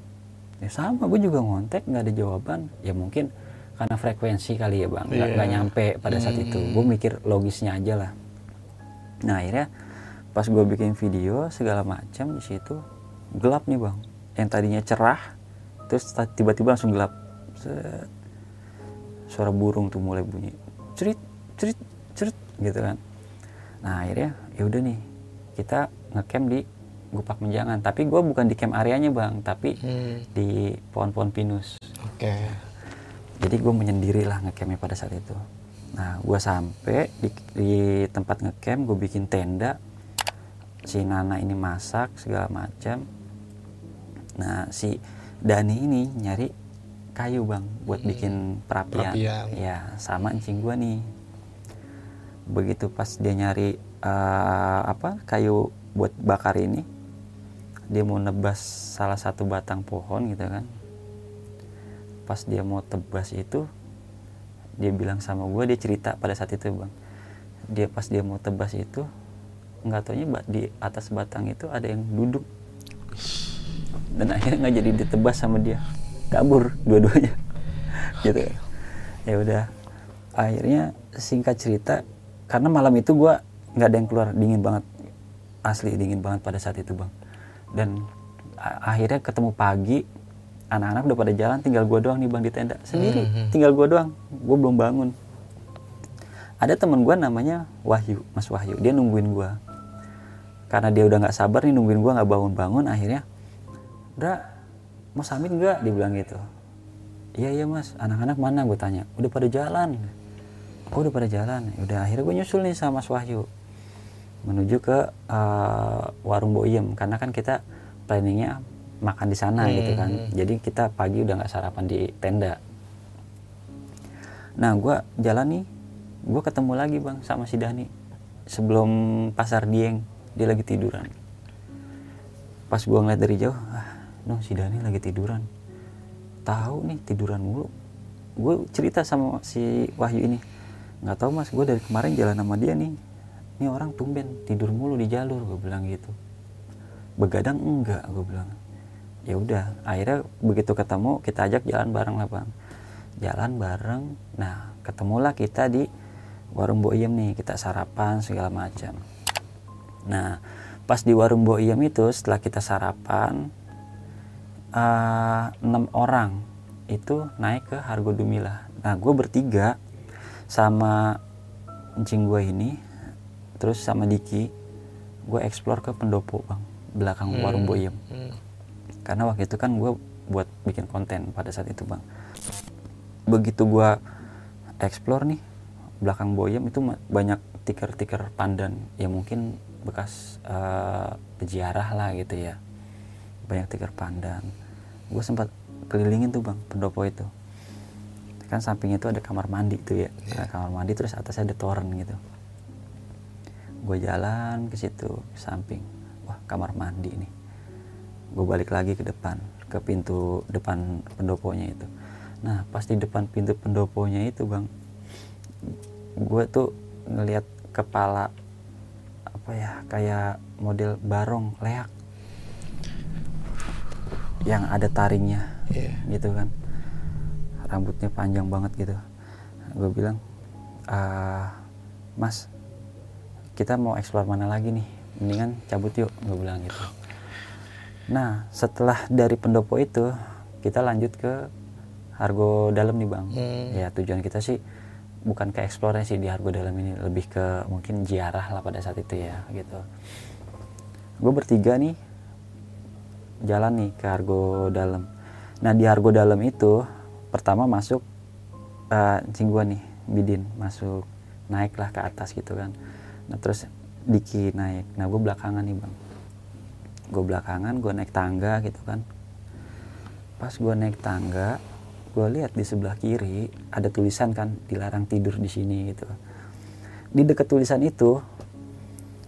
Ya sama gue juga ngontek nggak ada jawaban. Ya mungkin karena frekuensi kali ya bang. Nggak yeah. nyampe pada saat hmm. itu gue mikir logisnya aja lah. Nah akhirnya pas gue bikin video segala macam di situ gelap nih bang. Yang tadinya cerah terus tiba-tiba langsung gelap. Set. suara burung tuh mulai bunyi. Cerit cerit cerit gitu kan. Nah akhirnya ya udah nih kita ngecamp di Gupak Menjangan. Tapi gue bukan di camp areanya bang tapi hmm. di pohon-pohon pinus. Oke. okay jadi gue menyendiri lah ngecampnya pada saat itu. Nah gue sampai di, di tempat ngecamp gue bikin tenda. Si Nana ini masak segala macam nah si Dani ini nyari kayu bang buat hmm. bikin perapian. perapian. Ya sama encing gue nih. Begitu pas dia nyari uh, apa kayu buat bakar ini dia mau nebas salah satu batang pohon gitu kan pas dia mau tebas itu dia bilang sama gue dia cerita pada saat itu bang. Dia pas dia mau tebas itu nggak taunya di atas batang itu ada yang duduk. Dan akhirnya nggak jadi ditebas sama dia. Kabur dua-duanya. <laughs> Gitu. Ya udah. Akhirnya singkat cerita karena malam itu gue nggak ada yang keluar. Dingin banget. Asli dingin banget pada saat itu bang. Dan akhirnya ketemu pagi anak-anak udah pada jalan tinggal gue doang nih bang di tenda. Sendiri. Mm -hmm. tinggal gue doang. Gue belum bangun. Ada temen gue namanya Wahyu Mas Wahyu. Dia nungguin gue karena dia udah nggak sabar nih nungguin gue nggak bangun-bangun akhirnya udah mau samit nggak? Dibilang gitu. Iya iya mas. Anak-anak mana? Gue tanya. Udah pada jalan. Oh udah pada jalan. Udah akhirnya gue nyusul nih sama Mas Wahyu. Menuju ke uh, warung Boyem. Karena kan kita planningnya makan di sana gitu kan. Jadi kita pagi udah nggak sarapan di tenda. Nah gue jalan nih gue ketemu lagi bang sama si Dani sebelum pasar Dieng. Dia lagi tiduran. Pas gue ngeliat dari jauh ah no si Dani lagi tiduran. Tahu nih tiduran mulu. Gue cerita sama si Wahyu ini nggak tahu mas gue dari kemarin jalan sama dia nih. Ini orang tumben tidur mulu di jalur gue bilang gitu. Begadang enggak gue bilang ya udah akhirnya begitu ketemu kita ajak jalan bareng lah bang. Jalan bareng. Nah ketemulah kita di warung Boyem nih kita sarapan segala macam. Nah pas di warung Boyem itu setelah kita sarapan eh, enam orang itu naik ke Hargo Dumila nah gue bertiga sama encing gue ini terus sama Diki gue explore ke pendopo bang belakang warung Boyem karena waktu itu kan gue buat bikin konten pada saat itu bang. Begitu gue explore nih belakang Boyem itu banyak tikar-tikar pandan. Ya mungkin bekas eh, peziarah lah gitu ya. Banyak tikar pandan. Gue sempat kelilingin tuh bang pendopo itu. Kan samping itu ada kamar mandi tuh ya. Ada kamar mandi terus atasnya ada toren gitu. Gue jalan ke situ ke samping. Wah kamar mandi nih gue balik lagi ke depan ke pintu depan pendoponya itu. Nah pas di depan pintu pendoponya itu bang gue tuh ngelihat kepala apa ya kayak model barong leak. Yang ada taringnya Iya. gitu kan. Rambutnya panjang banget gitu. Gue bilang "Ah, mas kita mau explore mana lagi nih? Mendingan cabut yuk gue bilang gitu nah setelah dari pendopo itu kita lanjut ke Hargo Dalam nih bang ya tujuan kita sih bukan ke explore sih di Hargo Dalam ini lebih ke mungkin ziarah lah pada saat itu ya gitu gue bertiga nih jalan nih ke Hargo Dalam. Nah di Hargo Dalam itu pertama masuk uh, gua nih Bidin masuk naiklah ke atas gitu kan. Nah terus Diki naik. Nah gue belakangan nih bang. Gue belakangan gue naik tangga gitu kan. Pas gue naik tangga gue lihat di sebelah kiri ada tulisan kan dilarang tidur di sini gitu. Di dekat tulisan itu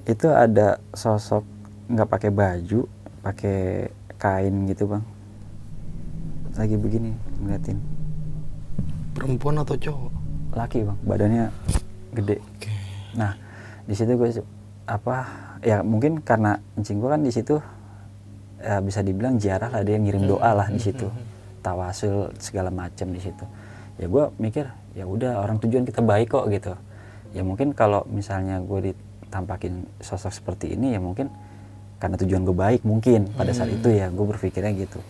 itu ada sosok nggak pakai baju pakai kain gitu bang lagi begini ngeliatin Perempuan atau cowok? laki bang badannya gede Oke. nah di situ gue apa ya mungkin karena encing gue kan di situ ya bisa dibilang ziarah lah dia ngirim doa lah di situ. tawasul segala macam di situ. Ya gue mikir ya udah orang tujuan kita baik kok gitu. Ya mungkin kalau misalnya gue ditampakin sosok seperti ini ya mungkin karena tujuan gue baik mungkin pada saat itu ya gue berpikirnya gitu.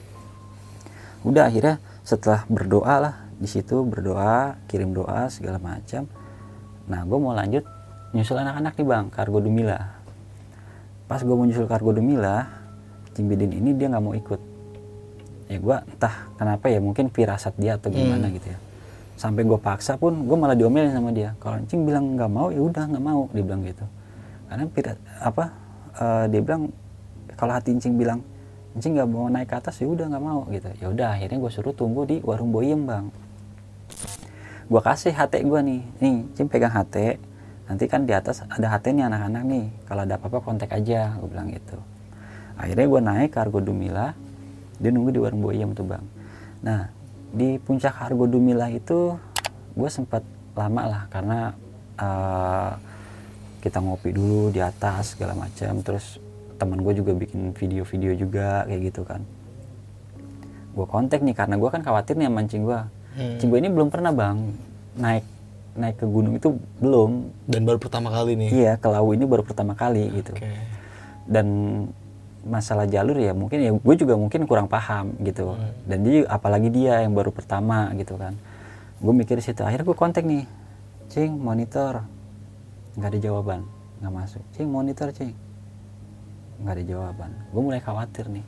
Udah akhirnya setelah berdoa lah di situ berdoa kirim doa segala macam. Nah gue mau lanjut nyusul anak-anak nih bang kargo Dumila pas gue mau nyusul kargo Dumila Cimbidin ini dia nggak mau ikut. Ya gue entah kenapa ya mungkin firasat dia atau gimana gitu ya. Sampai gue paksa pun gue malah diomelin sama dia. Kalau Cing bilang nggak mau ya udah nggak mau dia bilang gitu. Karena pira- apa eh, dia bilang kalau hati Cing bilang Cing nggak mau naik ke atas ya udah nggak mau gitu. Ya udah akhirnya gue suruh tunggu di warung boyem bang. Gue kasih HT gue nih. Nih Cing pegang HT nanti kan di atas ada HT nih anak-anak nih. Kalau ada apa-apa kontak aja gue bilang gitu. Akhirnya gue naik ke Argo Dumila dia nunggu di warung boyem tuh bang nah di puncak Argo Dumila itu gue sempat lama lah karena eh, kita ngopi dulu di atas segala macam. Terus teman gue juga bikin video-video juga kayak gitu kan. Gue kontak nih karena gue kan khawatir nih mancing gue Cing gue ini belum pernah bang naik naik ke gunung itu belum. Dan baru pertama kali nih. iya ke Lawu ini baru pertama kali gitu. Dan masalah jalur ya mungkin ya gue juga mungkin kurang paham gitu. Dan dia apalagi dia yang baru pertama gitu kan. Gue mikir situ akhirnya gue kontak nih. Cing monitor. Nggak ada jawaban nggak masuk. Cing monitor cing. Nggak ada jawaban. Gue mulai khawatir nih.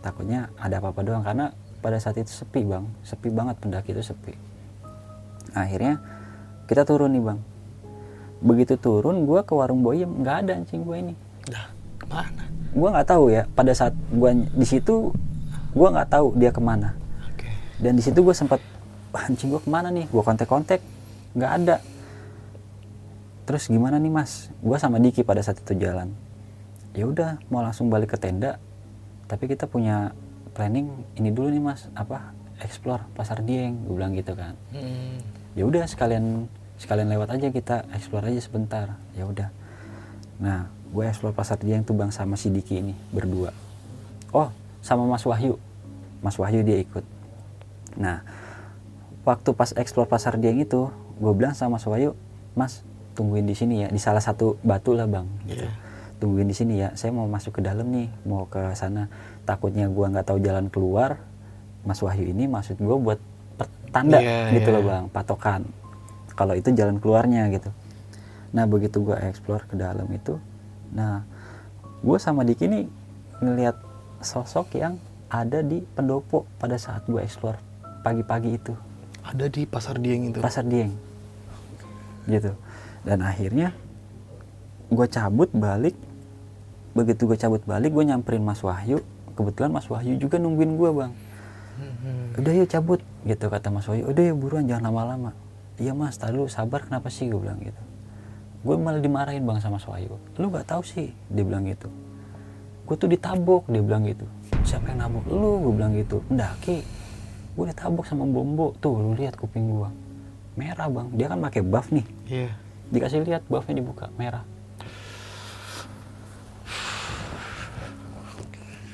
Takutnya ada apa-apa doang karena pada saat itu sepi bang. Sepi banget pendaki itu sepi. Akhirnya kita turun nih bang. Begitu turun gue ke warung boyem. Nggak ada anjing gue ini. Dah, ke mana? gue nggak tahu ya pada saat gue di situ gue nggak tahu dia ke mana. Oke. dan di situ gue sempat "Wah, anjing gue ke mana nih? Gue kontak-kontak nggak ada. Terus gimana nih mas? Gue sama Diki pada saat itu jalan. Ya udah mau langsung balik ke tenda. Tapi kita punya planning ini dulu nih mas. Apa? Explore pasar Dieng gue bilang gitu kan. Hmm. ya udah sekalian sekalian lewat aja kita explore aja sebentar. Ya udah. Nah gue explore pasar Dieng tuh bang sama si Diki ini berdua. Oh sama Mas Wahyu. Mas Wahyu dia ikut. Nah waktu pas explore pasar Dieng itu gue bilang sama Mas Wahyu Mas tungguin di sini ya di salah satu batu lah bang. Gitu. Tungguin di sini ya saya mau masuk ke dalam nih mau ke sana. Takutnya gua nggak tahu jalan keluar Mas Wahyu ini maksud gua buat pertanda Iya, gitu iya. loh bang patokan kalau itu jalan keluarnya gitu. Nah begitu gua explore ke dalam itu nah gua sama Diki nih ngelihat sosok yang ada di pendopo pada saat gua explore pagi-pagi itu. Ada di pasar Dieng itu. pasar Dieng. Gitu. Dan akhirnya gue cabut balik. Begitu gue cabut balik gue nyamperin Mas Wahyu. Kebetulan Mas Wahyu juga nungguin gue bang. Udah yuk cabut gitu kata Mas Wahyu. Udah yuk buruan jangan lama-lama iya mas tadi lu sabar kenapa sih? Gue bilang gitu. Gue malah dimarahin bang sama Mas Wahyu lu gak tahu sih dia bilang gitu. Gue tuh ditabok dia bilang gitu. Siapa yang nabok lu? Gue bilang gitu. Mendaki gue ditabok sama bombo tuh lu lihat kuping gue merah bang. Dia kan pakai buff nih. Iya. dikasih lihat buffnya dibuka merah.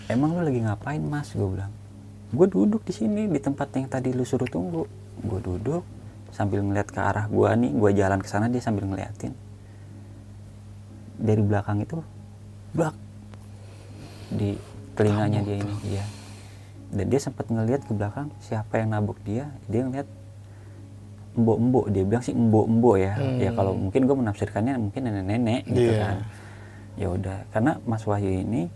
Emang lu lagi ngapain mas? Gue bilang. Gue duduk di sini di tempat yang tadi lu suruh tunggu. Gue duduk sambil ngeliat ke arah gue nih gue jalan ke sana dia sambil ngeliatin. Dari belakang itu blak di telinganya dia ini iya. Dan dia sempat ngeliat ke belakang siapa yang nabok dia dia ngeliat embok-embok dia bilang sih embok-embok ya. Ya kalau mungkin gue menafsirkannya mungkin nenek-nenek gitu Iya. kan. Ya udah karena Mas Wahyu ini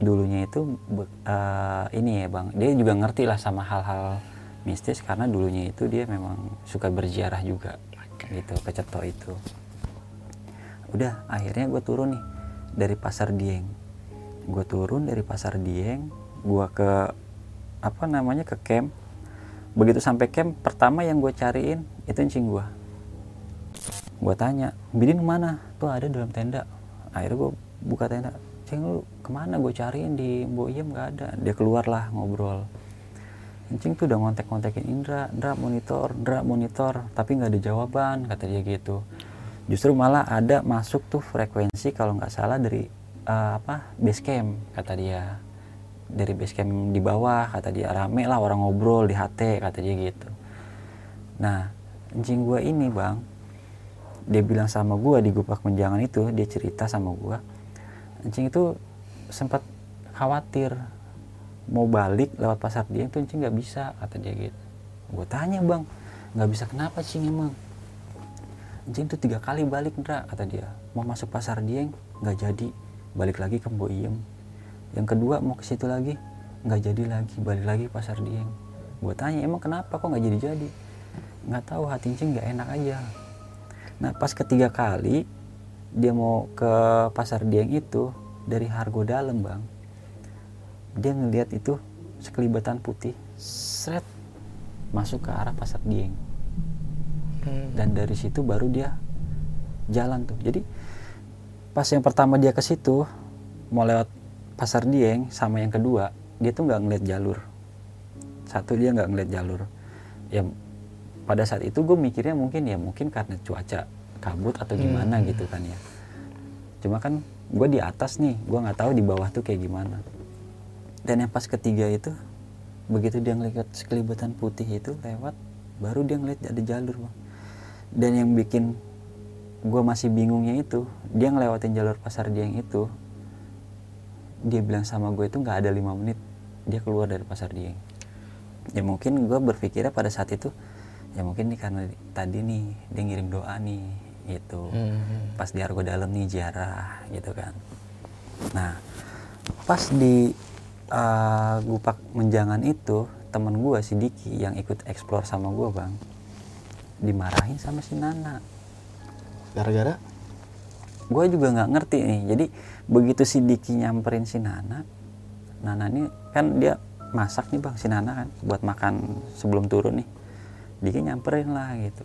dulunya itu eh, ini ya bang. Dia juga ngerti lah sama hal-hal mistis karena dulunya itu dia memang suka berziarah juga gitu ke Ceto itu. Udah akhirnya gue turun nih dari pasar Dieng. Gue turun dari pasar Dieng gue ke apa namanya ke camp. Begitu sampai camp pertama yang gue cariin itu encing gue gue tanya Bidin ke mana? Tuh ada dalam tenda. Akhirnya gue buka tenda cing lu ke mana gue cariin di Mbok Iem nggak ada. Dia keluar lah ngobrol Encing tuh udah ngontek-ngontekin Indra, Indra monitor, Indra monitor, tapi nggak ada jawaban kata dia gitu. Justru malah ada masuk tuh frekuensi kalau nggak salah dari eh, apa base camp kata dia, dari base camp di bawah kata dia. Rame lah orang ngobrol di HT kata dia gitu. Nah, encing gua ini bang, dia bilang sama gua di gupak menjangan itu, dia cerita sama gua, encing itu sempat khawatir mau balik lewat pasar Dieng tuh encing nggak bisa kata dia gitu. Gue tanya bang nggak bisa kenapa cing emang? Encing tuh tiga kali balik Ndra kata dia. Mau masuk pasar Dieng nggak jadi balik lagi ke Iem. Yang kedua mau ke situ lagi nggak jadi lagi balik lagi ke pasar Dieng gue tanya emang kenapa? Kok nggak jadi jadi nggak tahu hati encing nggak enak aja. Nah pas ketiga kali dia mau ke pasar Dieng itu dari Hargo Dalam bang dia ngelihat itu sekelibatan putih seret masuk ke arah pasar Dieng. Dan dari situ baru dia jalan tuh. Jadi pas yang pertama dia ke situ mau lewat pasar Dieng sama yang kedua dia tuh nggak ngeliat jalur. Satu dia nggak ngeliat jalur. Ya pada saat itu gue mikirnya mungkin ya mungkin karena cuaca kabut atau gimana gitu kan ya. Cuma kan gue di atas nih gue nggak tahu di bawah tuh kayak gimana dan yang pas ketiga itu begitu dia ngeliat sekelibatan putih itu lewat baru dia ngeliat ada jalur bang. Dan yang bikin gue masih bingungnya itu dia ngelewatin jalur pasar Dieng itu dia bilang sama gue itu nggak ada lima menit dia keluar dari pasar Dieng ya mungkin gue berpikirnya pada saat itu ya mungkin nih karena tadi nih dia ngirim doa nih gitu. Pas di Argo Dalam nih ziarah gitu kan. Nah pas di uh, Gupak Menjangan itu teman gue si Diki yang ikut explore sama gue bang. Dimarahin sama si Nana. Gara-gara? gue juga nggak ngerti nih. Jadi begitu si Diki nyamperin si Nana Nana ini kan dia masak nih bang si Nana kan buat makan sebelum turun nih. Diki nyamperin lah gitu.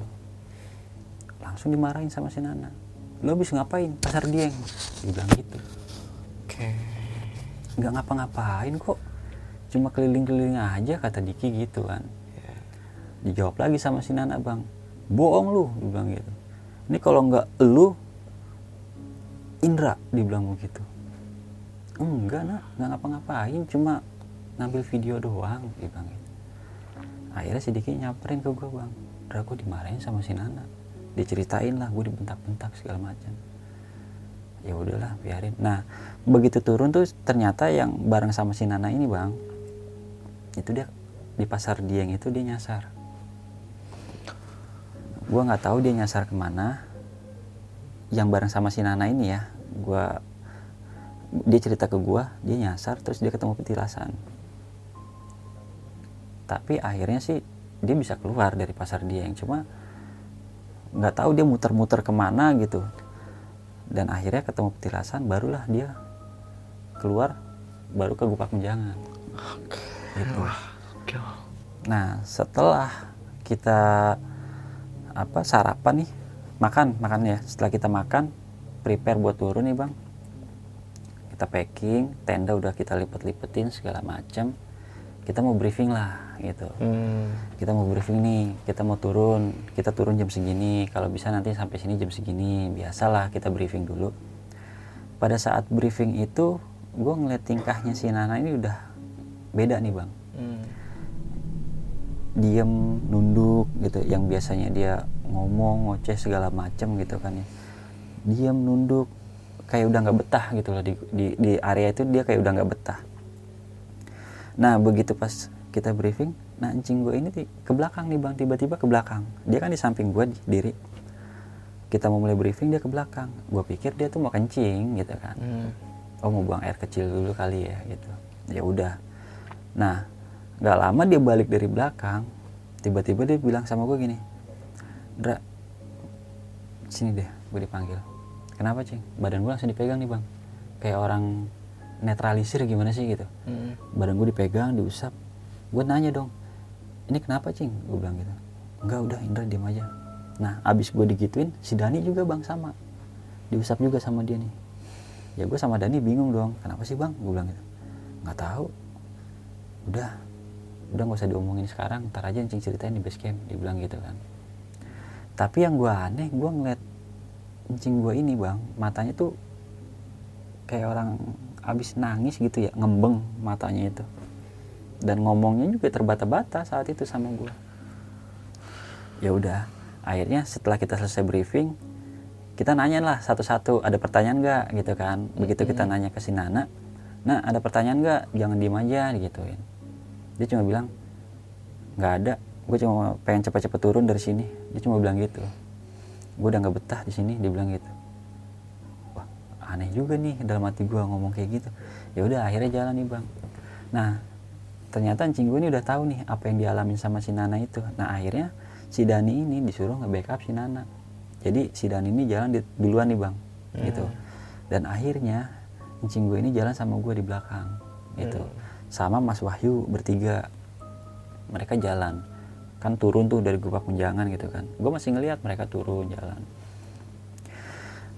Langsung dimarahin sama si Nana. Lo habis ngapain? Pasar dieng. Dibilang gitu. Oke. Nggak ngapa-ngapain kok. Cuma keliling-keliling aja kata Diki gitu kan. Dijawab lagi sama si Nana bang bohong lu dibilang gitu. Ini kalau nggak lu Indra dibilang begitu. Enggak nak nggak ngapa-ngapain cuma ngambil video doang dibilang gitu. Akhirnya si Diki nyamperin ke gue bang Indra gue dimarahin sama si Nana. Diceritain lah gue dibentak-bentak segala macam ya udahlah biarin. Nah begitu turun tuh ternyata yang bareng sama si Nana ini bang itu dia di pasar Dieng itu dia nyasar. Gua nggak tahu dia nyasar ke mana. Yang bareng sama si Nana ini ya gua dia cerita ke gua dia nyasar terus dia ketemu petilasan. Tapi akhirnya sih dia bisa keluar dari pasar Dieng. Cuma nggak tahu dia muter-muter ke mana gitu dan akhirnya ketemu petilasan barulah dia keluar baru ke Gupak Menjangan. Gitu. Nah setelah kita apa sarapan nih makan makan ya. Setelah kita makan prepare buat turun nih bang. Kita packing tenda udah kita lipet-lipetin segala macam kita mau briefing lah gitu. Hmm. kita mau briefing nih kita mau turun kita turun jam segini. Kalau bisa nanti sampai sini jam segini biasalah kita briefing dulu. Pada saat briefing itu gue ngeliat tingkahnya si Nana ini udah beda nih bang. Hmm. diem nunduk gitu. Yang biasanya dia ngomong ngoceh segala macem gitu kan ya. Diem nunduk kayak udah nggak betah gitu loh di, di, di area itu dia kayak udah nggak betah nah begitu pas kita briefing nah anjing gue ini ke belakang nih bang. Tiba-tiba ke belakang. Dia kan di samping gue di- diri. Kita mau mulai briefing dia ke belakang. Gue pikir dia tuh mau kencing gitu kan. Hmm. oh mau buang air kecil dulu kali ya gitu. Ya udah. Nah nggak lama dia balik dari belakang tiba-tiba dia bilang sama gue gini Dra sini deh gue dipanggil. Kenapa cing? Badan gue langsung dipegang nih bang. Kayak orang netralisir gimana sih gitu. Hmm. badan gue dipegang diusap. Gue nanya dong ini kenapa cing? Gue bilang gitu. Enggak udah Indra diam aja. Nah abis gue digituin si Dani juga bang sama. Diusap juga sama dia nih. Ya gue sama Dani bingung dong kenapa sih bang? Gue bilang gitu. Nggak tahu. Udah udah nggak usah diomongin sekarang ntar aja cing ceritain di base camp dia bilang gitu kan. Tapi yang gue aneh gue ngeliat encing gue ini bang matanya tuh kayak orang abis nangis gitu ya ngembeng matanya itu. Dan ngomongnya juga terbata-bata saat itu sama gue ya udah akhirnya setelah kita selesai briefing kita nanya lah satu-satu ada pertanyaan nggak? Gitu kan. Begitu kita nanya ke si Nana nah ada pertanyaan nggak? Jangan diem aja gituin dia cuma bilang nggak ada. Gue cuma pengen cepet-cepet turun dari sini. Dia cuma bilang gitu. Gue udah nggak betah di sini dia bilang gitu aneh juga nih dalam hati gue ngomong kayak gitu. Ya udah akhirnya jalan nih bang. Nah ternyata anjing gue ini udah tahu nih apa yang dialamin sama si Nana itu. Nah akhirnya si Dani ini disuruh nge-backup si Nana. Jadi si Dani ini jalan di, duluan nih bang gitu. Dan akhirnya anjing gue ini jalan sama gue di belakang gitu. Sama Mas Wahyu bertiga. Mereka jalan. Kan turun tuh dari Gupak Menjangan gitu kan. Gue masih ngelihat mereka turun jalan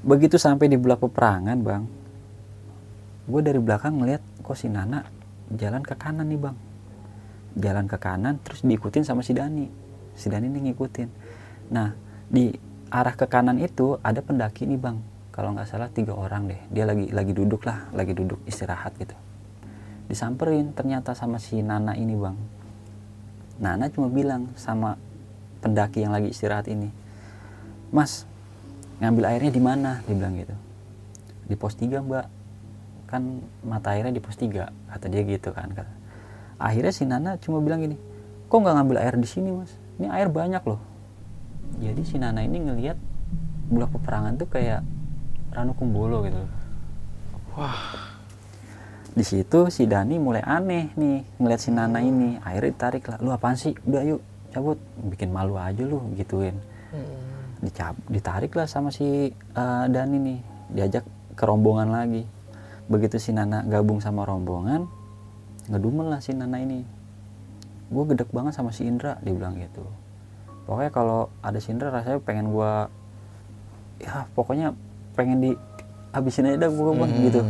begitu sampai di bulak peperangan bang gue dari belakang ngeliat kok si Nana jalan ke kanan nih bang? Jalan ke kanan terus diikutin sama si Dani. Si Dani nih ngikutin. Nah di arah ke kanan itu ada pendaki nih bang. Kalau nggak salah tiga orang deh. Dia lagi lagi duduk lah lagi duduk istirahat gitu. Disamperin ternyata sama si Nana ini bang. Nana cuma bilang sama pendaki yang lagi istirahat ini Mas ngambil airnya di mana? Dia bilang gitu. Di pos 3 mbak. Kan mata airnya di pos 3 kata dia gitu kan kata. akhirnya si Nana cuma bilang gini kok nggak ngambil air di sini mas? Ini air banyak loh. Jadi si Nana ini ngelihat bulak peperangan tuh kayak Ranu Kumbolo gitu loh. di situ si Dani mulai aneh nih ngeliat si Nana ini. Akhirnya ditarik lah lu apaan sih? Udah yuk cabut. Bikin malu aja lu gituin dicab ditarik lah sama si eh, Dani nih diajak ke rombongan lagi. Begitu si Nana gabung sama rombongan ngedumel lah si Nana ini. Gue gedek banget sama si Indra dia bilang gitu. Pokoknya kalau ada si Indra rasanya pengen gue ya pokoknya pengen di habisin aja dah gue bang gitu.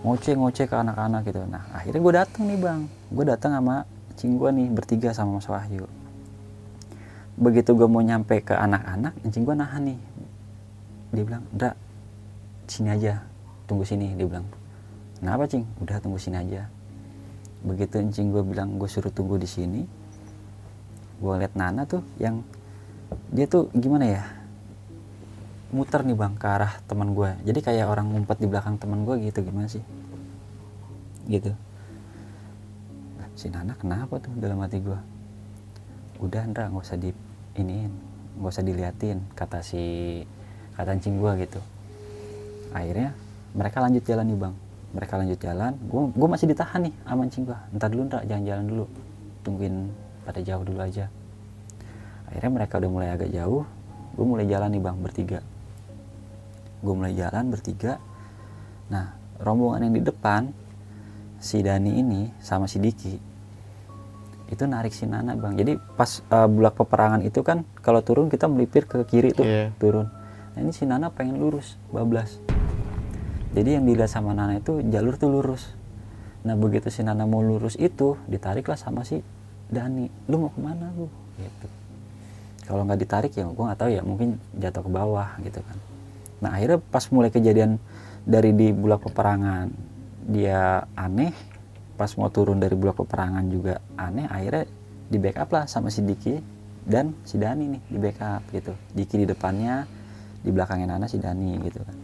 Ngoceh ngoceh ke anak-anak gitu. Nah akhirnya gue datang nih bang. Gue datang sama cing gue nih bertiga sama Mas Wahyu begitu gue mau nyampe ke anak-anak cing gue nahan nih. Dia bilang Indra sini aja tunggu sini. Dia bilang kenapa cing? Udah tunggu sini aja. Begitu encing gue bilang gue suruh tunggu di sini gue liat Nana tuh yang dia tuh gimana ya muter nih bang ke arah teman gue jadi kayak orang ngumpet di belakang teman gue gitu gimana sih? Gitu. Lah, si Nana kenapa tuh dalam hati gue udah Ndra nggak usah di iniin nggak usah diliatin kata si kata encing gue gitu. Akhirnya mereka lanjut jalan nih bang. Mereka lanjut jalan gue gue masih ditahan nih sama encing gue ntar dulu Ndra jangan jalan dulu. Tungguin pada jauh dulu aja. Akhirnya mereka udah mulai agak jauh gue mulai jalan nih bang bertiga. Gue mulai jalan bertiga. Nah rombongan yang di depan si Dani ini sama si Diki itu narik si Nana bang. Jadi pas uh, bulak peperangan itu kan kalau turun kita melipir ke kiri tuh Iya. turun. Nah ini si Nana pengen lurus bablas. Jadi yang dilihat sama Nana itu jalur tuh lurus. Nah begitu si Nana mau lurus itu ditariklah sama si Dani. Lu mau ke mana lu gitu. Kalau nggak ditarik ya gue nggak tahu ya mungkin jatuh ke bawah gitu kan. Nah akhirnya pas mulai kejadian dari di bulak peperangan dia aneh pas mau turun dari bulak peperangan juga aneh akhirnya di backup lah sama si Diki dan si Dani nih di backup gitu. Diki di depannya di belakangnya Nana si Dani gitu kan.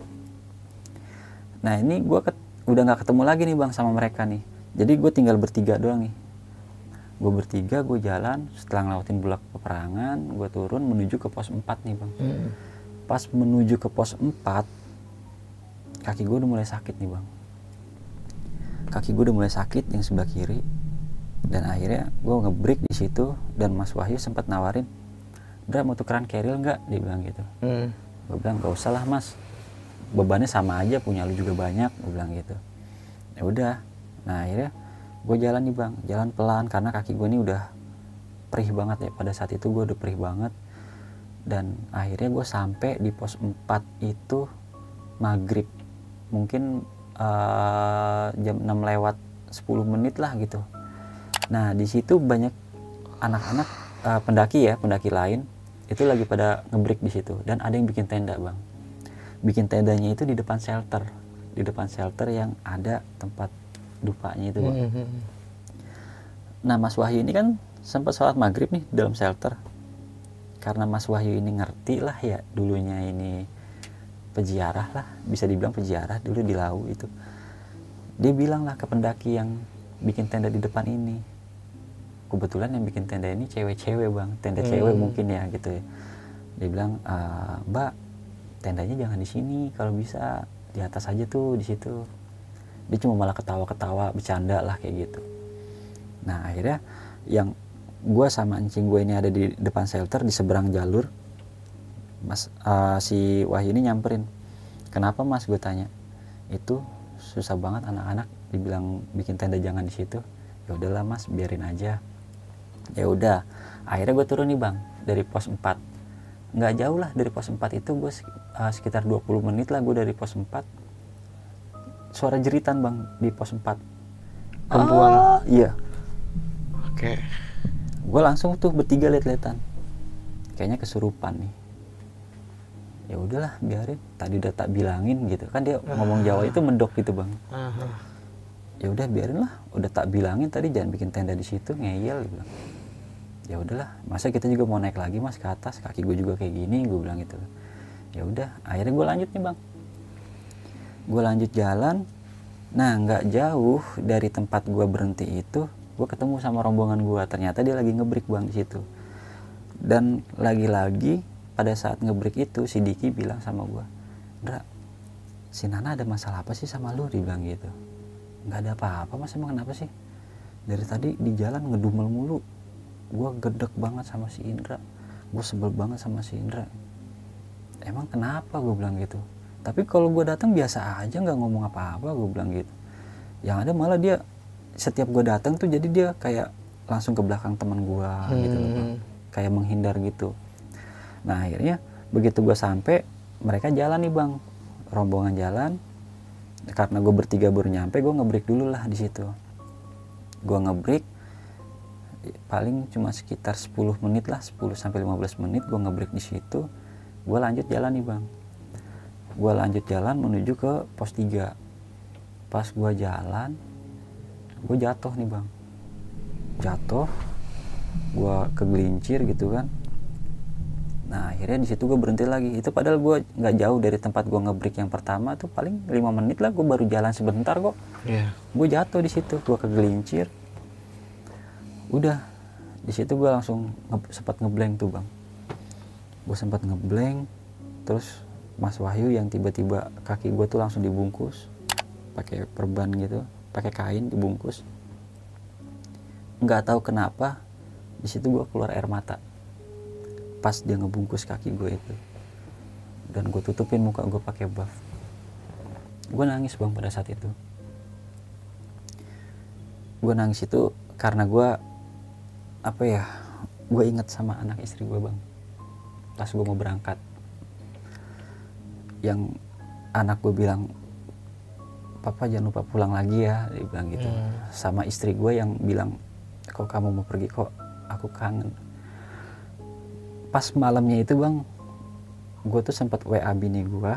Nah ini gue udah nggak ketemu lagi nih bang sama mereka nih. Jadi gue tinggal bertiga doang nih. Gue bertiga gue jalan setelah ngelawatin bulak peperangan gue turun menuju ke pos 4 nih bang. Pas menuju ke pos 4 kaki gue udah mulai sakit nih bang kaki gue udah mulai sakit yang sebelah kiri. Dan akhirnya gue ngebreak di situ dan Mas Wahyu sempat nawarin Dra mau tukeran keril nggak? Dia bilang gitu. Hmm. gue bilang gak usah lah mas. Bebannya sama aja punya lu juga banyak gue bilang gitu. Ya udah. Nah akhirnya gue jalan nih bang. Jalan pelan karena kaki gue ini udah perih banget ya. Pada saat itu gue udah perih banget. Dan akhirnya gue sampai di pos 4 itu maghrib. Mungkin eh, jam 6 lewat 10 menit lah gitu. Nah di situ banyak anak-anak eh, pendaki ya pendaki lain itu lagi pada ngebreak di situ. Dan ada yang bikin tenda bang. Bikin tendanya itu di depan shelter. Di depan shelter yang ada tempat dupanya itu bang. Hmm. nah Mas Wahyu ini kan sempat sholat maghrib nih dalam shelter. Karena Mas Wahyu ini ngerti lah ya dulunya ini peziarah lah bisa dibilang peziarah dulu di Lau itu. Dia bilang lah ke pendaki yang bikin tenda di depan ini. Kebetulan yang bikin tenda ini cewek-cewek bang. Tenda cewek mungkin ya gitu ya. Dia bilang "Ah, mbak tendanya jangan di sini kalau bisa. Di atas aja tuh di situ. Dia cuma malah ketawa-ketawa bercanda lah kayak gitu. Nah akhirnya yang gue sama encing gue ini ada di depan shelter di seberang jalur mas eh, si Wahyu ini nyamperin. Kenapa mas? Gue tanya. Itu susah banget anak-anak dibilang bikin tenda jangan di situ. Ya udahlah mas biarin aja. Ya udah akhirnya gue turun nih bang dari pos 4 nggak jauh lah dari pos 4 itu gue sekitar 20 menit lah gue dari pos 4 suara jeritan bang di pos 4 Perempuan. Ah, iya. Oke. gue langsung tuh bertiga liat-liatan. Kayaknya kesurupan nih ya udahlah biarin. Tadi udah tak bilangin gitu. Kan dia ngomong Jawa itu mendok gitu bang. Ya udah biarin lah. Udah tak bilangin tadi jangan bikin tenda di situ ngeyel gitu. Ya udahlah. Masa kita juga mau naik lagi mas ke atas? Kaki gue juga kayak gini gue bilang gitu. Ya udah akhirnya gue lanjut nih bang. Gue lanjut jalan. Nah nggak jauh dari tempat gue berhenti itu gue ketemu sama rombongan gue ternyata dia lagi ngebreak bang di situ. Dan lagi-lagi pada saat ngebreak itu si Diki bilang sama gue Ndra si Nana ada masalah apa sih sama lu? Dia bilang gitu. Nggak ada apa-apa mas. Emang kenapa sih? Dari tadi di jalan ngedumel mulu. Gue gedek banget sama si Indra. Gue sebel banget sama si Indra. Emang kenapa? Gue bilang gitu. Tapi kalau gue datang biasa aja nggak ngomong apa-apa gue bilang gitu. Yang ada malah dia setiap gue datang tuh jadi dia kayak langsung ke belakang teman gue gitu loh Bang. kayak menghindar gitu nah akhirnya begitu gue sampai mereka jalan nih bang. Rombongan jalan. Karena gue bertiga baru nyampe gue ngebreak dulu lah di situ. Gue ngebreak paling cuma sekitar 10 menit lah 10 sampai 15 menit gue ngebreak di situ. Gue lanjut jalan nih bang. Gue lanjut jalan menuju ke pos 3 pas gue jalan gue jatuh nih bang. Jatuh gue kegelincir gitu kan nah akhirnya di situ gue berhenti lagi. Itu padahal gue nggak jauh dari tempat gue ngebreak yang pertama tuh paling lima menit lah gue baru jalan sebentar kok. Iya. gue jatuh di situ gue kegelincir. Udah di situ gue langsung nge- sempat ngeblank tuh bang. Gue sempat ngeblank terus Mas Wahyu yang tiba-tiba kaki gue tuh langsung dibungkus pakai perban gitu pakai kain dibungkus. Nggak tahu kenapa di situ gue keluar air mata pas dia ngebungkus kaki gue itu. Dan gue tutupin muka gue pakai buff. Gue nangis bang pada saat itu. Gue nangis itu karena gue apa ya gue inget sama anak istri gue bang. Pas gue mau berangkat. Yang anak gue bilang papa jangan lupa pulang lagi ya dia bilang gitu. Sama istri gue yang bilang kok kamu mau pergi? Kok aku kangen pas malamnya itu bang gue tuh sempat wa bini gue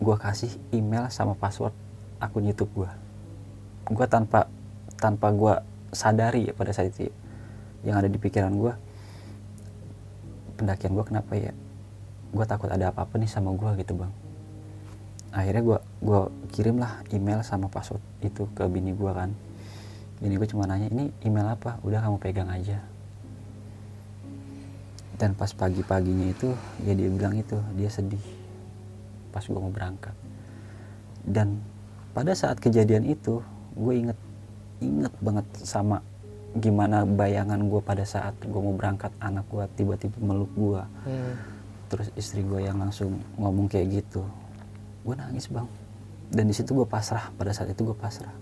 gue kasih email sama password akun YouTube gue gue tanpa tanpa gue sadari ya pada saat itu ya, yang ada di pikiran gue pendakian gue kenapa ya? Gue takut ada apa-apa nih sama gue gitu bang. Akhirnya gue gue kirim lah email sama password itu ke bini gue kan. Bini gue cuma nanya ini email apa? Udah kamu pegang aja dan pas pagi-paginya itu ya dia bilang itu dia sedih pas gue mau berangkat. Dan pada saat kejadian itu gue inget inget banget sama gimana bayangan gue pada saat gue mau berangkat anak gue tiba-tiba meluk gue terus istri gue yang langsung ngomong kayak gitu. Gue nangis bang. Dan di situ gue pasrah. Pada saat itu gue pasrah.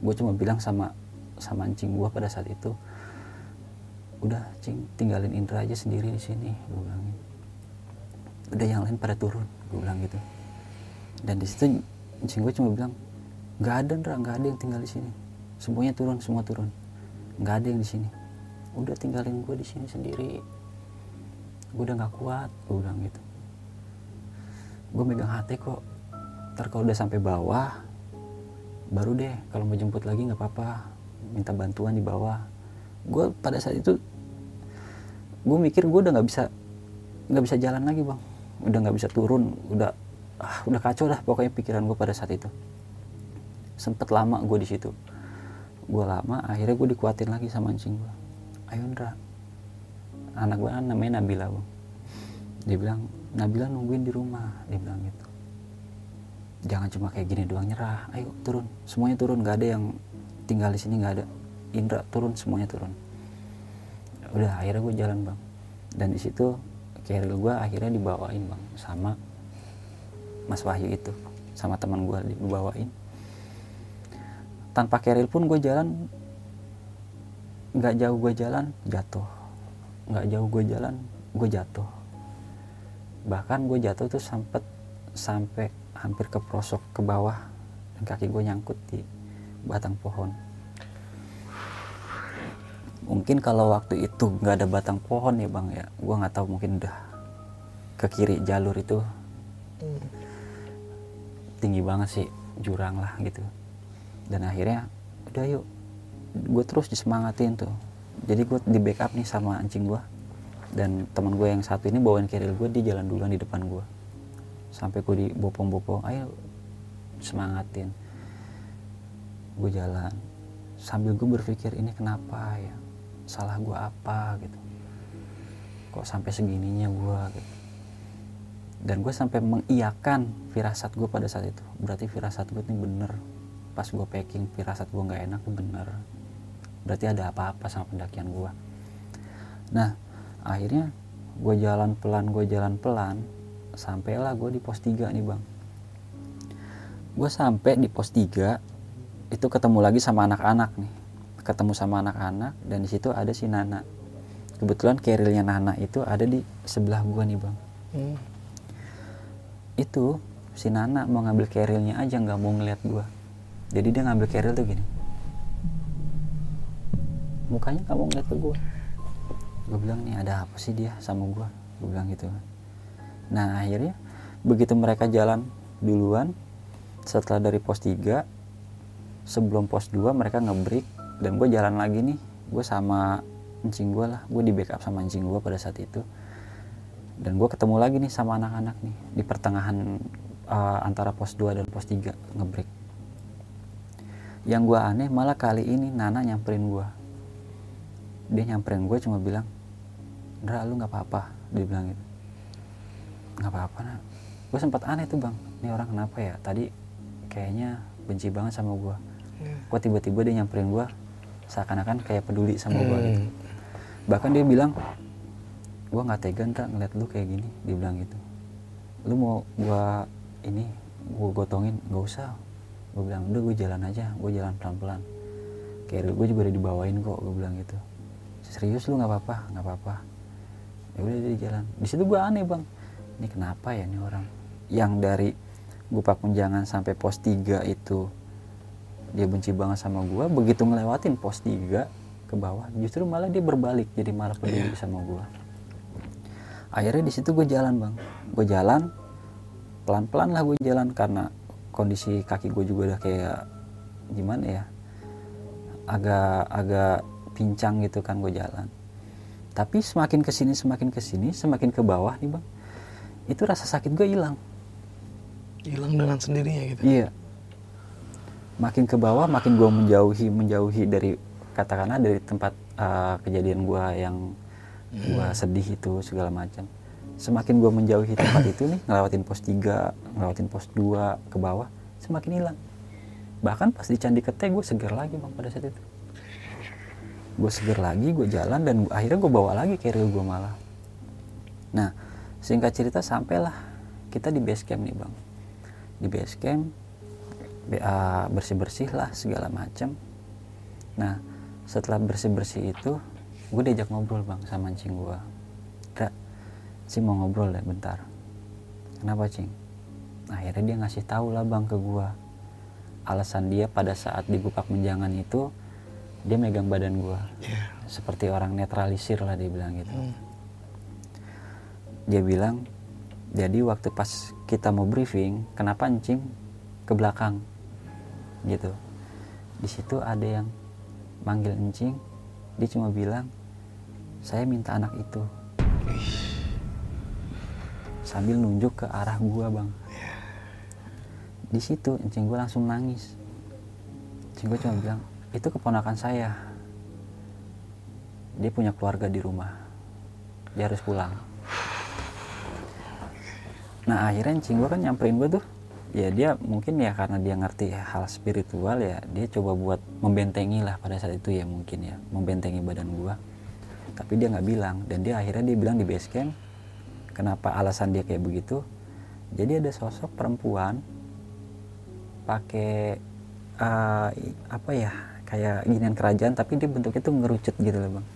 Gue cuma bilang sama sama anjing gue pada saat itu udah cing tinggalin Indra aja sendiri di sini gue bilang udah yang lain pada turun gue bilang gitu. Dan di situ anjing gue cuma bilang nggak ada Indra nggak ada yang tinggal di sini. Semuanya turun semua turun. Nggak ada yang di sini. Udah tinggalin gue di sini sendiri. Gue udah nggak kuat gue bilang gitu. Gue megang hati kok. Ntar kalau udah sampai bawah baru deh kalau mau jemput lagi nggak apa-apa. Minta bantuan di bawah. Gue pada saat itu gue mikir gue udah nggak bisa nggak bisa jalan lagi bang. Udah nggak bisa turun udah ah, udah kacau dah pokoknya pikiran gue pada saat itu. Sempet lama gue di situ. Gue lama akhirnya gue dikuatin lagi sama anjing gue ayo Ndra. Anak gue kan namanya Nabila bang. Dia bilang Nabila nungguin di rumah. Dia bilang gitu. Jangan cuma kayak gini doang nyerah. Ayo turun. Semuanya turun nggak ada yang tinggal di sini nggak ada. Indra turun semuanya turun udah akhirnya gue jalan bang. Dan di situ carrier gue akhirnya dibawain bang sama Mas Wahyu itu sama teman gue dibawain. Tanpa carrier pun gue jalan nggak jauh gue jalan jatuh. Nggak jauh gue jalan gue jatuh. Bahkan gue jatuh tuh sempet sampai hampir ke prosok ke bawah dan kaki gue nyangkut di batang pohon mungkin kalau waktu itu nggak ada batang pohon ya bang ya. Gue nggak tahu mungkin udah ke kiri jalur itu tinggi banget sih jurang lah gitu. Dan akhirnya udah yuk gue terus disemangatin tuh. Jadi gue di backup nih sama anjing gue dan teman gue yang satu ini bawain keril gue di jalan duluan di depan gue sampai gue dibopong-bopong ayo semangatin. Gue jalan. Sambil gue berpikir ini kenapa ya salah gue apa gitu. Kok sampai segininya gue gitu. Dan gue sampai mengiyakan firasat gue pada saat itu. Berarti firasat gue ini bener. Pas gue packing firasat gue nggak enak bener. Berarti ada apa-apa sama pendakian gue nah akhirnya gue jalan pelan gue jalan pelan sampailah gue di pos 3 nih bang. Gue sampai di pos 3 itu ketemu lagi sama anak-anak nih ketemu sama anak-anak dan di situ ada si Nana. Kebetulan kerilnya Nana itu ada di sebelah gua nih bang. Hmm. itu si Nana mau ngambil kerilnya aja nggak mau ngeliat gua. Jadi dia ngambil keril tuh gini. Mukanya nggak mau ngeliat ke gua. Gue bilang nih ada apa sih dia sama gua? Gue bilang gitu. Nah akhirnya begitu mereka jalan duluan setelah dari pos 3 sebelum pos 2 mereka ngebreak dan gue jalan lagi nih gue sama encing gue lah. Gue di backup sama encing gue pada saat itu. Dan gue ketemu lagi nih sama anak-anak nih di pertengahan uh, antara pos 2 dan pos 3 ngebreak. Yang gue aneh malah kali ini Nana nyamperin gue dia nyamperin gue cuma bilang Dra lu nggak apa-apa dia bilang gitu. Nggak apa-apa nak. Gue sempat aneh tuh bang. Ini orang kenapa ya? Tadi kayaknya benci banget sama gue kok tiba-tiba dia nyamperin gue seakan-akan kayak peduli sama gue gitu. Hmm. bahkan dia bilang gue nggak tega ntar ngeliat lu kayak gini dia bilang gitu. Lu mau gue ini gue gotongin nggak usah. Gue bilang udah gue jalan aja gue jalan pelan-pelan. Kayak gue juga udah dibawain kok gue bilang gitu. Serius lu nggak apa-apa? Nggak apa-apa. Ya udah dia jalan. Di situ gue aneh bang. Ini kenapa ya ini orang? Yang dari gue pakunjangan sampai pos 3 itu dia benci banget sama gue begitu ngelewatin pos 3 ke bawah justru malah dia berbalik jadi malah peduli sama gue akhirnya di situ gue jalan bang. Gue jalan pelan-pelan lah gue jalan karena kondisi kaki gue juga udah kayak gimana ya agak agak pincang gitu kan gue jalan. Tapi semakin ke sini semakin ke sini semakin ke bawah nih bang itu rasa sakit gue hilang. Hilang dengan sendirinya gitu? Iya. Makin ke bawah, makin gue menjauhi, menjauhi dari katakanlah dari tempat uh, kejadian gue yang gue sedih itu segala macam. Semakin gue menjauhi tempat itu nih, ngelewatin pos 3, ngelewatin pos 2 ke bawah, semakin hilang. Bahkan pas di Candi Kete gue seger lagi bang pada saat itu. Gue seger lagi, gue jalan dan akhirnya gue bawa lagi carrier gue malah. Nah, singkat cerita sampailah kita di base camp nih bang di base camp bersih bersih lah segala macam nah setelah bersih bersih itu gue diajak ngobrol bang sama cing gue Dra, sih mau ngobrol ya bentar. Kenapa cing? Akhirnya dia ngasih tahu lah bang ke gue alasan dia pada saat dibuka menjangan itu dia megang badan gue Iya. seperti orang netralisir lah dia bilang gitu. Hmm. dia bilang jadi waktu pas kita mau briefing kenapa encing ke belakang gitu. Di situ ada yang manggil encing dia cuma bilang saya minta anak itu. Sambil nunjuk ke arah gua bang. Di situ encing gua langsung nangis. Encing gua cuma bilang itu keponakan saya. Dia punya keluarga di rumah. Dia harus pulang. Nah akhirnya encing gua kan nyamperin gua tuh ya dia mungkin ya karena dia ngerti hal spiritual ya dia coba buat membentengi lah pada saat itu ya mungkin ya membentengi badan gua. Tapi dia nggak bilang dan dia akhirnya dia bilang di base camp kenapa alasan dia kayak begitu? Jadi ada sosok perempuan pakai eh, apa ya kayak ginian kerajaan tapi dia bentuknya tuh ngerucut gitu loh bang.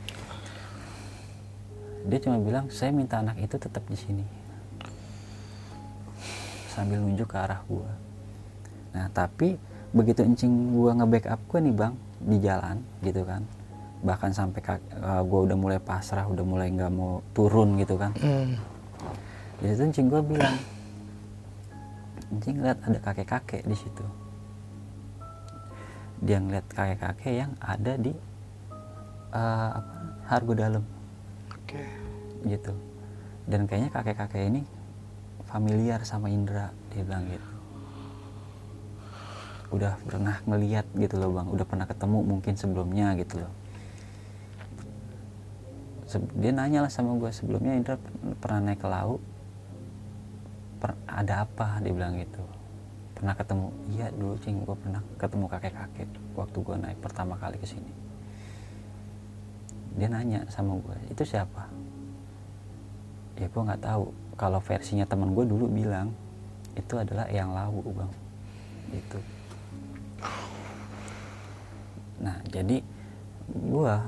Dia cuma bilang saya minta anak itu tetap di sini sambil nunjuk ke arah gua. Nah tapi begitu encing gua nge-backup gua nih bang di jalan gitu kan. Bahkan sampai kak- eh, gua udah mulai pasrah udah mulai nggak mau turun gitu kan. Hmm. di situ encing gua bilang encing lihat ada kakek-kakek di situ. Dia ngeliat kakek-kakek yang ada di eh, apa hargo dalam. Oke. gitu. Dan kayaknya kakek-kakek ini familiar sama Indra dia bilang gitu. Udah pernah ngeliat gitu loh bang. Udah pernah ketemu mungkin sebelumnya gitu loh. Dia nanya lah sama gue sebelumnya Indra per- pernah naik ke laut? Per- ada apa? Dia bilang gitu. Pernah ketemu? Iya dulu cing. Gue pernah ketemu kakek-kakek waktu gue naik pertama kali ke sini. Dia nanya sama gue itu siapa? Ya gue nggak tahu kalau versinya teman gue dulu bilang itu adalah yang lawu bang. Itu jadi gua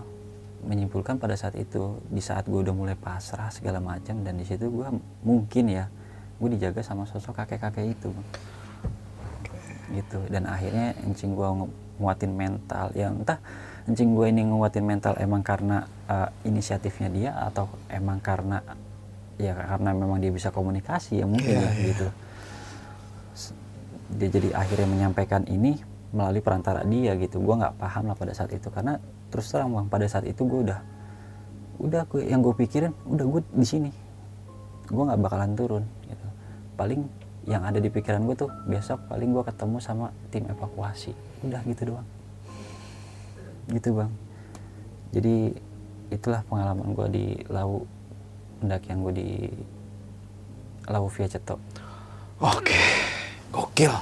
menyimpulkan pada saat itu di saat gue udah mulai pasrah segala macam dan di situ gua mungkin ya gue dijaga sama sosok kakek-kakek itu Bang. gitu. Dan akhirnya encing ngu- nguatin mental yang entah encing gue ini nguatin mental emang karena uh, inisiatifnya dia atau emang karena ya karena memang dia bisa komunikasi ya mungkin ya gitu. S- dia jadi akhirnya menyampaikan ini melalui perantara dia gitu. Gue nggak paham lah pada saat itu karena terus terang bang pada saat itu gue udah udah gue yang gue pikirin udah gue di sini. Gue nggak bakalan turun gitu. Paling yang ada di pikiran gue tuh besok paling gue ketemu sama tim evakuasi. Udah gitu doang. Gitu bang. Jadi itulah pengalaman gue di lau pendakian gue di lau via cetok Oke, gokil.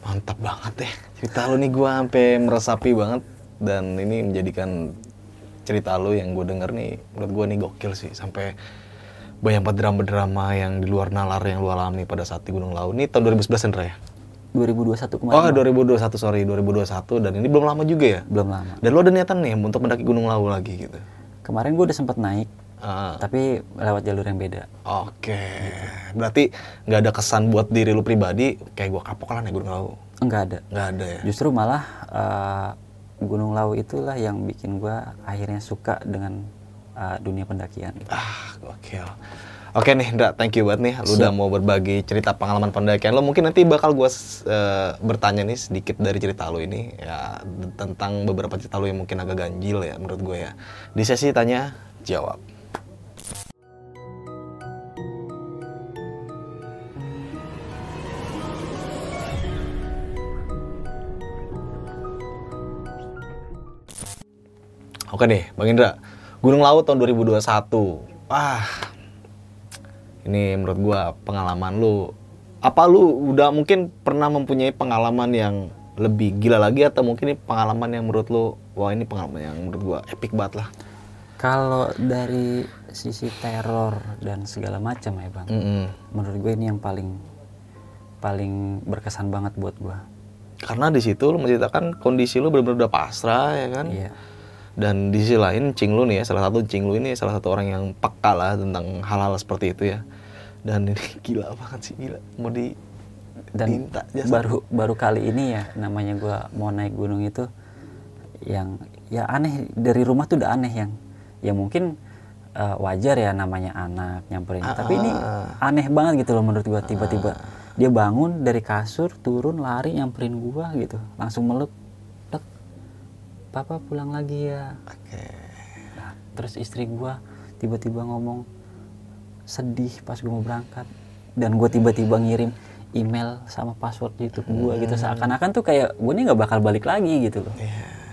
Mantap banget deh. Cerita lu nih gua sampai meresapi banget dan ini menjadikan cerita lu yang gue denger nih menurut gua nih gokil sih sampai banyak banget drama-drama yang di luar nalar yang lu alami pada saat di Gunung Lau. Ini tahun 2011 Indra ya? 2021 kemarin Oh, Bang. 2021 sorry, 2021 dan ini belum lama juga ya? belum lama Dan lu ada niatan nih untuk mendaki Gunung Lau lagi gitu? kemarin gue udah sempat naik Ah, tapi lewat jalur yang beda Oke, berarti nggak ada kesan buat diri lu pribadi kayak gua kapok lah naik Gunung Lau? enggak ada Nggak ada ya? justru malah eh, Gunung Lau itulah yang bikin gue akhirnya suka dengan eh, dunia pendakian Ah, gokil. Oke nih, Ndra, thank you banget nih. Lu udah mau berbagi cerita pengalaman pendakian lo. Mungkin nanti bakal gue bertanya nih sedikit dari cerita lu ini ya tentang beberapa cerita lu yang mungkin agak ganjil ya menurut gue ya. Di sesi tanya jawab. Oke deh, Bang Indra. Gunung Laut tahun 2021. Wah. Ini menurut gua pengalaman lu. Apa lu udah mungkin pernah mempunyai pengalaman yang lebih gila lagi atau mungkin ini pengalaman yang menurut lu wah ini pengalaman yang menurut gua epic banget lah. kalau dari sisi teror dan segala macam ya bang Mm-mm. menurut gue ini yang paling paling berkesan banget buat gue Karena di situ lu menceritakan kondisi lu benar-benar udah pasrah ya kan. iya Dan di sisi lain Cing lu nih ya, salah satu Cing lu ini salah satu orang yang peka lah tentang hal-hal seperti itu ya. Dan ini <laughs> gila banget sih, gila. Mau di dan minta jasa. baru baru kali ini ya namanya gue mau naik gunung itu yang ya aneh dari rumah tuh udah aneh yang ya mungkin eh, wajar ya namanya anak nyamperin tapi ini aneh banget gitu loh menurut gue tiba-tiba dia bangun dari kasur turun lari nyamperin gua gitu langsung meluk papa pulang lagi ya. Oke. Nah, terus istri gua tiba-tiba ngomong sedih pas gua mau berangkat. Dan gua tiba-tiba ngirim email sama password YouTube gua gitu. Seakan-akan tuh kayak gua ini nggak bakal balik lagi gitu loh.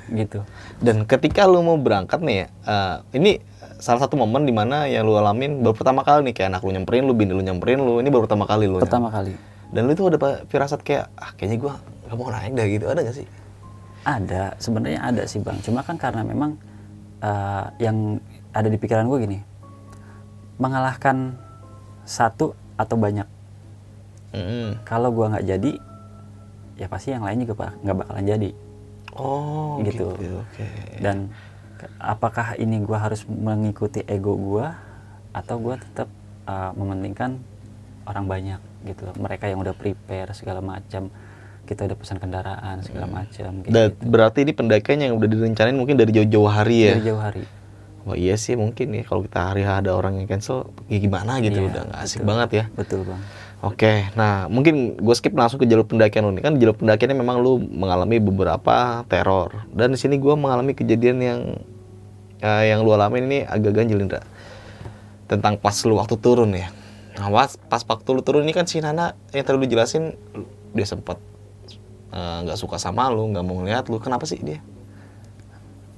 Gitu. Dan ketika lu mau berangkat nih ya, eh, ini salah satu momen di mana yang lu alamin baru pertama kali nih kayak anak lu nyamperin lu, bini lu nyamperin lu, ini baru pertama kali lu. pertama kali. Dan lu tuh ada firasat kayak ah kayaknya gua gak mau naik dah gitu, ada gak sih? Ada sebenarnya ada sih bang cuma kan karena memang eh, yang ada di pikiran gue gini mengalahkan satu atau banyak Mm. kalau gua nggak jadi ya pasti yang lain juga nggak bakalan jadi Oh Gitu. gitu. Oke. dan apakah ini gua harus mengikuti ego gua atau gua tetap uh, mementingkan orang banyak gitu mereka yang udah prepare segala macam kita udah pesan kendaraan segala macam kayak Dan gitu. berarti ini pendakian yang udah direncanain mungkin dari jauh-jauh hari ya. dari jauh hari Wah iya sih mungkin ya kalau kita hari ada orang yang cancel ya gimana gitu Iya, udah nggak asik betul. banget ya. betul bang Oke, nah mungkin gue skip langsung ke jalur pendakian lu nih kan jalur pendakiannya memang lu mengalami beberapa teror dan di sini gue mengalami kejadian yang eh, yang lu alamin ini agak ganjil Indra tentang pas lu waktu turun ya. Nah pas, pas waktu lu turun ini kan si Nana yang tadi lu jelasin dia sempat eh, nggak suka sama lu, nggak mau ngeliat lu. Kenapa sih dia?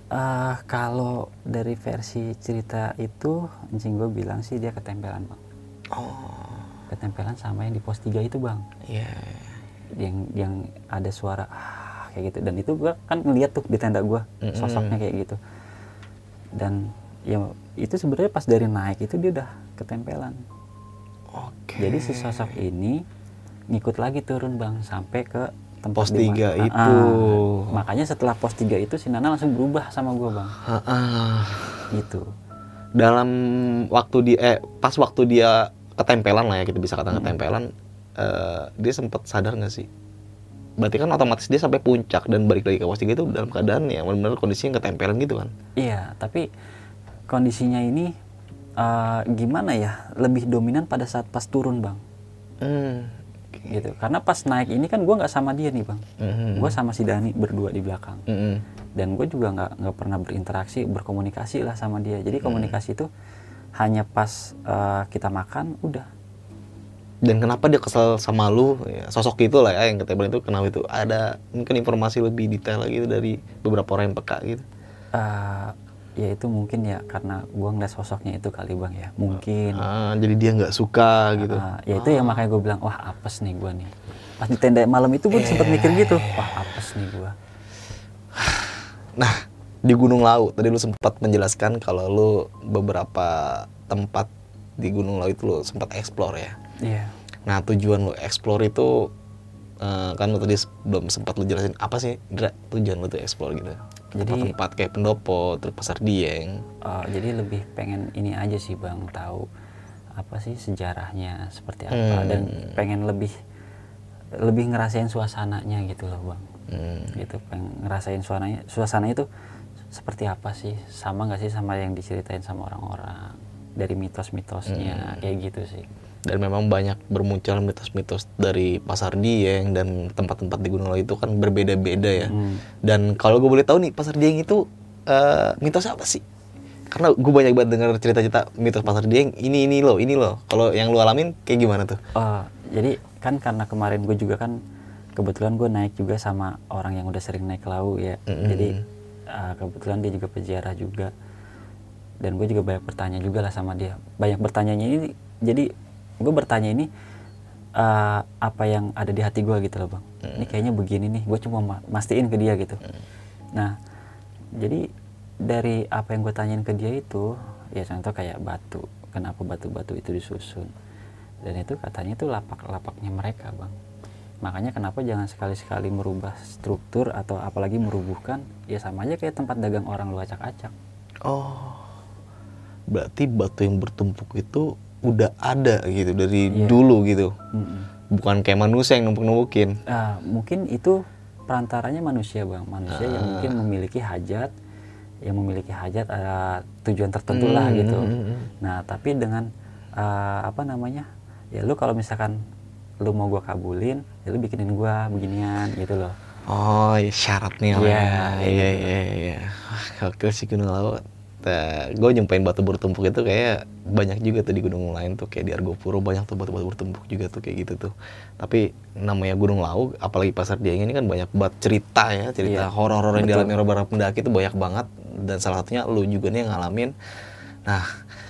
Eh, kalau dari versi cerita itu anjing gue bilang sih dia ketempelan bang Oh, ketempelan sama yang di pos 3 itu bang iya. yang yang ada suara ah, kayak gitu dan itu gua kan ngeliat tuh di tenda gua Mm-mm. sosoknya kayak gitu dan ya itu sebenarnya pas dari naik itu dia udah ketempelan Oke. jadi si sosok ini ngikut lagi turun bang sampai ke tempat Pos tiga mana. itu. Ah, makanya setelah pos 3 itu si Nana langsung berubah sama gue bang Ah, gitu dalam waktu dia eh pas waktu dia ketempelan lah ya kita bisa Hmm. katakan ketempelan eh, dia sempat sadar nggak sih berarti kan otomatis dia sampai puncak dan balik lagi ke pos tiga itu dalam keadaan yang benar-benar kondisinya ketempelan gitu kan iya tapi kondisinya ini eh, gimana ya lebih dominan pada saat pas turun bang hmm. Gitu. Karena pas naik ini kan gue nggak sama dia nih bang. Mhm. gue sama si Dani berdua di belakang. Mhm. dan gue juga nggak nggak pernah berinteraksi berkomunikasi lah sama dia. Jadi komunikasi itu hanya pas eh, kita makan udah. Dan kenapa dia kesel sama lu? Ya, sosok itu lah ya yang ketempelan itu kenapa itu? Ada mungkin informasi lebih detail lagi dari beberapa orang yang peka gitu. Eh, ya itu mungkin ya karena gue ngeliat sosoknya itu kali bang ya. Mungkin. Ah, jadi dia nggak suka gitu. Ah, ya itu yang makanya gue bilang wah apes nih gue nih. Pas di tenda malam itu gue sempet mikir gitu wah apes nih gue Nah, di Gunung Lau tadi lu sempat menjelaskan kalau lu beberapa tempat di Gunung Lau itu lu sempat explore ya. iya. Nah, tujuan lu explore itu eh, kan lu tadi belum sempat lu jelasin apa sih Dra, tujuan lu tuh explore gitu. Jadi- Tempat-tempat kayak Pendopo, terus Pasar Dieng. Eh, jadi lebih pengen ini aja sih bang tahu apa sih sejarahnya seperti apa Hmm. dan pengen lebih lebih ngerasain suasananya gitu loh bang Hmm. gitu pengen ngerasain suasananya suasana itu seperti apa sih sama nggak sih sama yang diceritain sama orang-orang dari mitos-mitosnya Hmm. kayak gitu sih Dan memang banyak bermunculan mitos-mitos dari Pasar Dieng dan tempat-tempat di Gunung Lau itu kan berbeda-beda ya. Hmm. Dan kalau gue boleh tahu nih Pasar Dieng itu eh, mitos apa sih? Karena gue banyak banget dengar cerita-cerita mitos Pasar Dieng. Ini ini loh, ini loh. Kalau yang lu alamin kayak gimana tuh? Oh, jadi kan karena kemarin gue juga kan kebetulan gue naik juga sama orang yang udah sering naik ke lau ya. Mm-mm. Jadi uh, kebetulan dia juga peziarah juga. Dan gue juga banyak bertanya juga lah sama dia. Banyak bertanyanya ini jadi gue bertanya ini uh, apa yang ada di hati gue gitu loh bang. Ini kayaknya begini nih. Gue cuma ma- mastiin ke dia gitu. Nah, jadi dari apa yang gue tanyain ke dia itu ya contoh kayak batu. Kenapa batu-batu itu disusun? dan itu katanya itu lapak-lapaknya mereka bang makanya kenapa jangan sekali-sekali merubah struktur atau apalagi merubuhkan ya sama aja kayak tempat dagang orang lu acak-acak Oh. Berarti batu yang bertumpuk itu udah ada gitu dari Iya. dulu gitu. Mm-mm. Bukan kayak manusia yang numpuk-numpukin. Ah, mungkin itu perantaranya manusia bang manusia yang mungkin memiliki hajat yang memiliki hajat ada tujuan tertentu lah Hmm, gitu nah tapi dengan ah, apa namanya ya lu kalau misalkan lu mau gua kabulin ya lu bikinin gua beginian gitu loh Oh, iya, syaratnya lah. Iya, ya. Iya, iya, iya. Wah, Oke sih Gunung Lawu. Gue nyumpain batu bertumpuk itu kayak banyak juga tuh di gunung lain tuh kayak di Argopuro banyak tuh batu-batu bertumpuk juga tuh kayak gitu tuh. Tapi namanya Gunung Lawu, apalagi Pasar Dieng ini kan banyak banget cerita ya, cerita Iya, horor-horor yang dialami orang para pendaki itu banyak banget dan salah satunya lu juga nih yang ngalamin. Nah,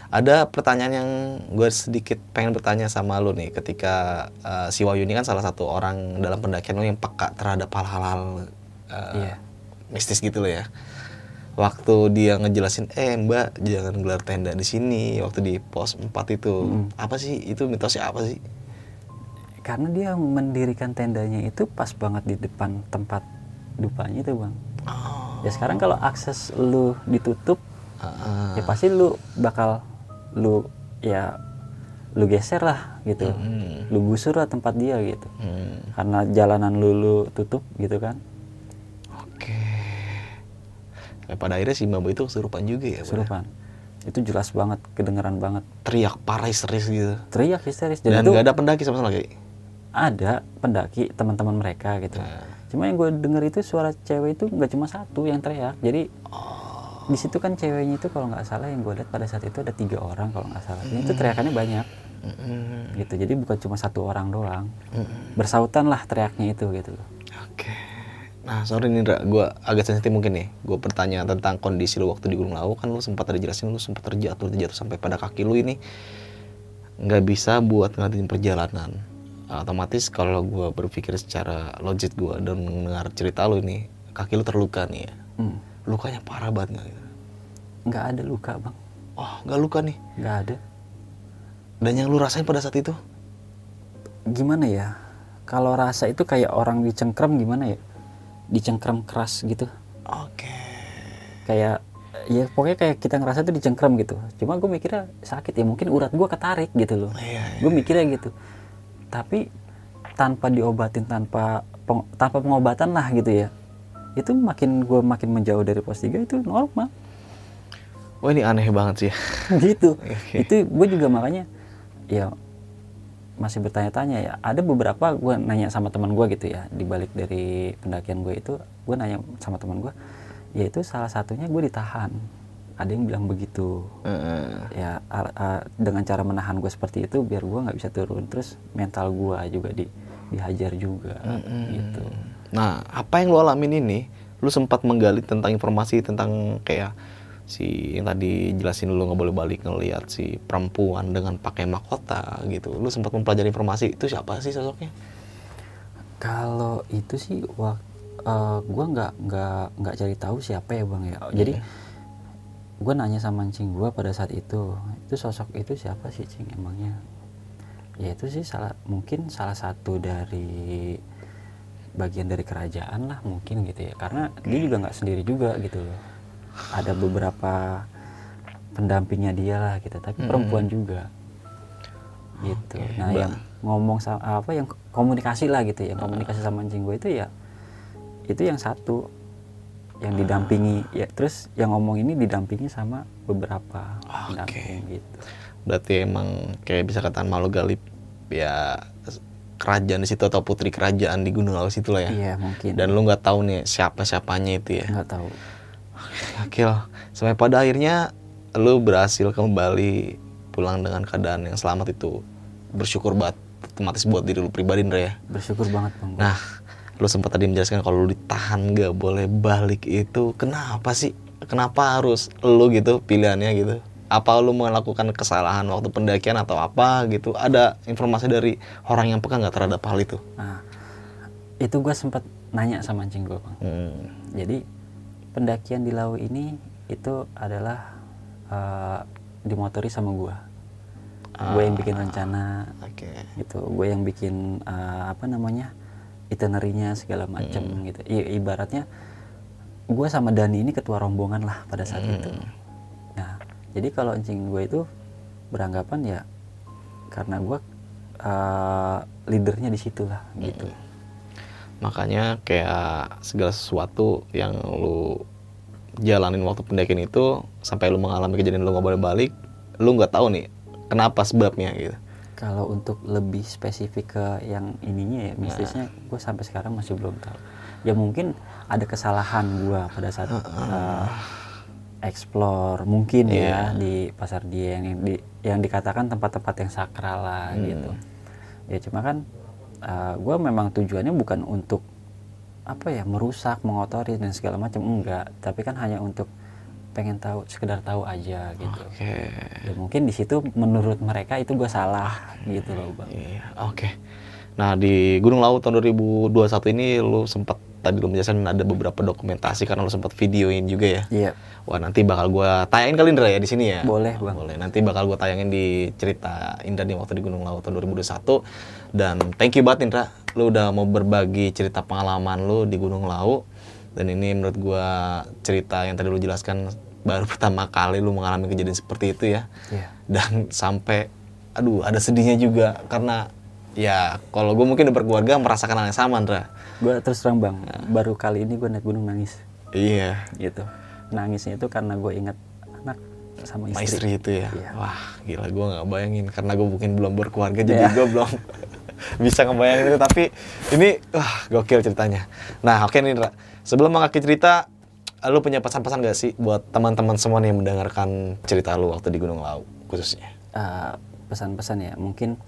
ada pertanyaan yang gue sedikit pengen bertanya sama lu nih ketika eh, si Wahyu ini kan salah satu orang dalam pendakian lu yang peka terhadap hal-hal eh, Iya. mistis gitu loh ya. Waktu dia ngejelasin, eh mbak jangan gelar tenda di sini. Waktu di pos 4 itu, apa sih? Itu mitosnya apa sih? karena dia mendirikan tendanya itu pas banget di depan tempat dupanya itu bang. Oh, ya sekarang kalau akses lu ditutup ah, ya pasti lu bakal lu ya lu geser lah gitu. Hmm. lu gusur lah tempat dia gitu. Hmm, karena jalanan lu lu tutup gitu kan Oke. Eh, pada akhirnya si mbak itu kesurupan juga ya? Kesurupan itu jelas banget kedengeran banget. Teriak parah histeris gitu. teriak histeris. Dan dan, itu nggak ada pendaki sama sekali. ada pendaki teman-teman mereka gitu. Nah. cuma yang gue denger itu suara cewek itu nggak cuma satu yang teriak. Jadi di situ kan ceweknya itu kalau nggak salah yang gue lihat pada saat itu ada tiga orang kalau nggak salah. Dan itu teriakannya banyak. Mm-mm. gitu. Jadi bukan cuma satu orang doang. Bersautan lah teriaknya itu gitu loh. Oke. Nah, sorry nih. Gue agak sensitif mungkin nih. Gue bertanya tentang kondisi lu waktu di Gunung Lawu. Kan lu sempat ada jelasin lu sempat terjatuh, terjatuh sampai pada kaki lu ini nggak bisa buat ngeliatin perjalanan. Otomatis kalau gue berpikir secara logik gue dan mendengar cerita lu ini, kaki lu terluka nih ya. Hmm. Lukanya parah banget nggak gitu? nggak ada luka bang Oh, nggak luka nih. nggak ada Dan yang lu rasain pada saat itu? gimana ya kalau rasa itu kayak orang dicengkram gimana ya dicengkram keras gitu. Oke. kayak ya pokoknya kayak kita ngerasa tuh dicengkram gitu. Cuma gue mikirnya sakit ya mungkin urat gue ketarik gitu loh. Iya, gue mikirnya gitu. Tapi tanpa diobatin tanpa peng- tanpa pengobatan lah gitu ya itu makin gue makin menjauh dari pos 3 itu normal. Wah ini aneh banget sih. <laughs> gitu. Oke. itu gue juga makanya ya masih bertanya-tanya ya. Ada beberapa gue nanya sama teman gue gitu ya di balik dari pendakian gue itu gue nanya sama teman gue yaitu salah satunya gue ditahan. Ada yang bilang begitu. Heeh. ya a- dengan cara menahan gue seperti itu biar gue nggak bisa turun. Terus mental gue juga di dihajar juga gitu. Nah, apa yang lo alamin ini, lu sempat menggali tentang informasi tentang kayak si yang tadi jelasin lu nggak boleh balik ngelihat si perempuan dengan pakai mahkota gitu. Lu sempat mempelajari informasi itu siapa sih sosoknya? Kalau itu sih wah gue nggak nggak nggak cari tahu siapa ya bang ya. Jadi gue nanya sama cing gue pada saat itu itu sosok itu siapa sih cing emangnya? Ya itu sih salah mungkin salah satu dari bagian dari kerajaan lah mungkin gitu ya. Karena dia juga nggak sendiri juga gitu loh. Ada beberapa pendampingnya dia lah gitu. Tapi perempuan juga gitu. Nah yang ngomong sama apa yang komunikasi lah gitu, yang komunikasi sama anjing gue itu ya itu yang satu yang didampingi ya terus yang ngomong ini didampingi sama beberapa pendamping gitu. Berarti emang kayak bisa katakan malu galip ya kerajaan di situ atau putri kerajaan di Gunung Lawu situ lah ya. Iya mungkin. Dan lu nggak tahu nih siapa siapanya itu ya. nggak tahu. Gokil. Sampai pada akhirnya lu berhasil kembali pulang dengan keadaan yang selamat itu. Bersyukur banget otomatis buat diri lu pribadi Ndra ya. Bersyukur banget bang. Nah, lu sempat tadi menjelaskan kalau lu ditahan gak boleh balik itu kenapa sih? Kenapa harus lu gitu pilihannya gitu? Apa lu melakukan kesalahan waktu pendakian atau apa gitu? Ada informasi dari orang yang peka nggak terhadap hal itu? Nah itu gue sempat nanya sama anjing gue bang. Hmm. Jadi pendakian di Lawu ini itu adalah eh, dimotori sama gue. Gue yang bikin rencana Oke. gitu. Gue yang bikin eh, apa namanya itinerary-nya segala macem gitu. I- ibaratnya gue sama Dani ini ketua rombongan lah pada saat itu. Nah jadi kalau anjing gue itu beranggapan ya karena gue eh, leadernya di situ lah gitu Makanya kayak segala sesuatu yang lu jalanin waktu pendakian itu sampai lu mengalami kejadian lu nggak boleh balik, lu nggak tahu nih kenapa sebabnya gitu. kalau untuk lebih spesifik ke yang ininya ya mistisnya gue sampai sekarang masih belum tahu. Ya mungkin ada kesalahan gue pada saat eh, explore mungkin ya di pasar dia yang di yang dikatakan tempat-tempat yang sakral lah gitu. Ya cuma kan gue memang tujuannya bukan untuk apa ya merusak mengotori dan segala macam enggak tapi kan hanya untuk pengen tahu sekedar tahu aja gitu Oke. ya mungkin di situ menurut mereka itu gue salah gitu loh bang Iya, oke. Nah, di Gunung Lawu tahun 2021 ini lu sempat tadi lu menjelaskan ada beberapa dokumentasi karena lu sempat videoin juga ya. iya Wah, nanti bakal gua tayangin kali Indra ya di sini ya. Boleh, Bang. Boleh. Nanti bakal gua tayangin di cerita Indra di waktu di Gunung Lawu tahun 2021. Dan thank you banget Indra, lu udah mau berbagi cerita pengalaman lu di Gunung Lawu. Dan ini menurut gua cerita yang tadi lu jelaskan baru <laughs> pertama kali lu mengalami kejadian seperti itu ya. Iya. Dan sampai aduh, ada sedihnya juga karena ya kalau gue mungkin udah berkeluarga merasakan hal yang sama Indra. gue terus terang bang baru kali ini gue naik gunung nangis Iya. gitu nangisnya itu karena gue ingat anak sama sama istri, istri itu ya Iya. wah gila gue nggak bayangin karena gue mungkin belum berkeluarga jadi Iya. gue belum <laughs> bisa ngebayangin itu tapi ini wah gokil ceritanya. Nah oke nih Indra. Sebelum mengakhiri cerita lu punya pesan-pesan gak sih buat teman-teman semua nih yang mendengarkan cerita lu waktu di Gunung Lau khususnya? Eh, pesan-pesan ya. Mungkin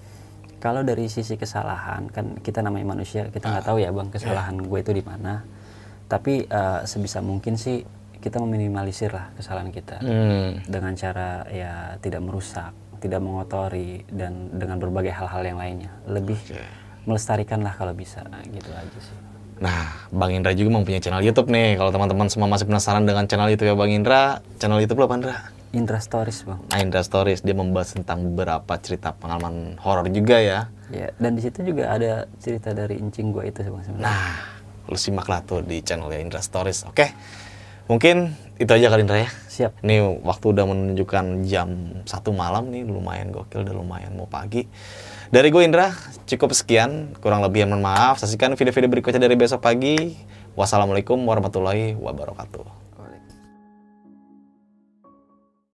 kalau dari sisi kesalahan kan kita namanya manusia kita nggak tahu ya bang kesalahan gue itu di mana. Tapi eh, sebisa mungkin sih kita meminimalisir lah kesalahan kita. Hmm. dengan cara ya tidak merusak tidak mengotori dan dengan berbagai hal-hal yang lainnya lebih melestarikan lah kalau bisa gitu aja sih Nah, Bang Indra juga mempunyai channel YouTube nih. Kalau teman-teman semua masih penasaran dengan channel YouTube ya Bang Indra, channel YouTube lu apa Indra? Indra Stories bang. Nah, Indra Stories dia membahas tentang beberapa cerita pengalaman horor juga ya. Ya, dan di situ juga ada cerita dari incing gue itu bang. Nah, lu simaklah tuh di channelnya Indra Stories. Oke, mungkin itu aja kali Indra ya. Siap. Ini waktu udah menunjukkan jam satu malam nih, lumayan gokil, udah lumayan mau pagi. Dari gue Indra, cukup sekian. Kurang lebih mohon maaf. Saksikan video-video berikutnya dari besok pagi. Wassalamualaikum warahmatullahi wabarakatuh.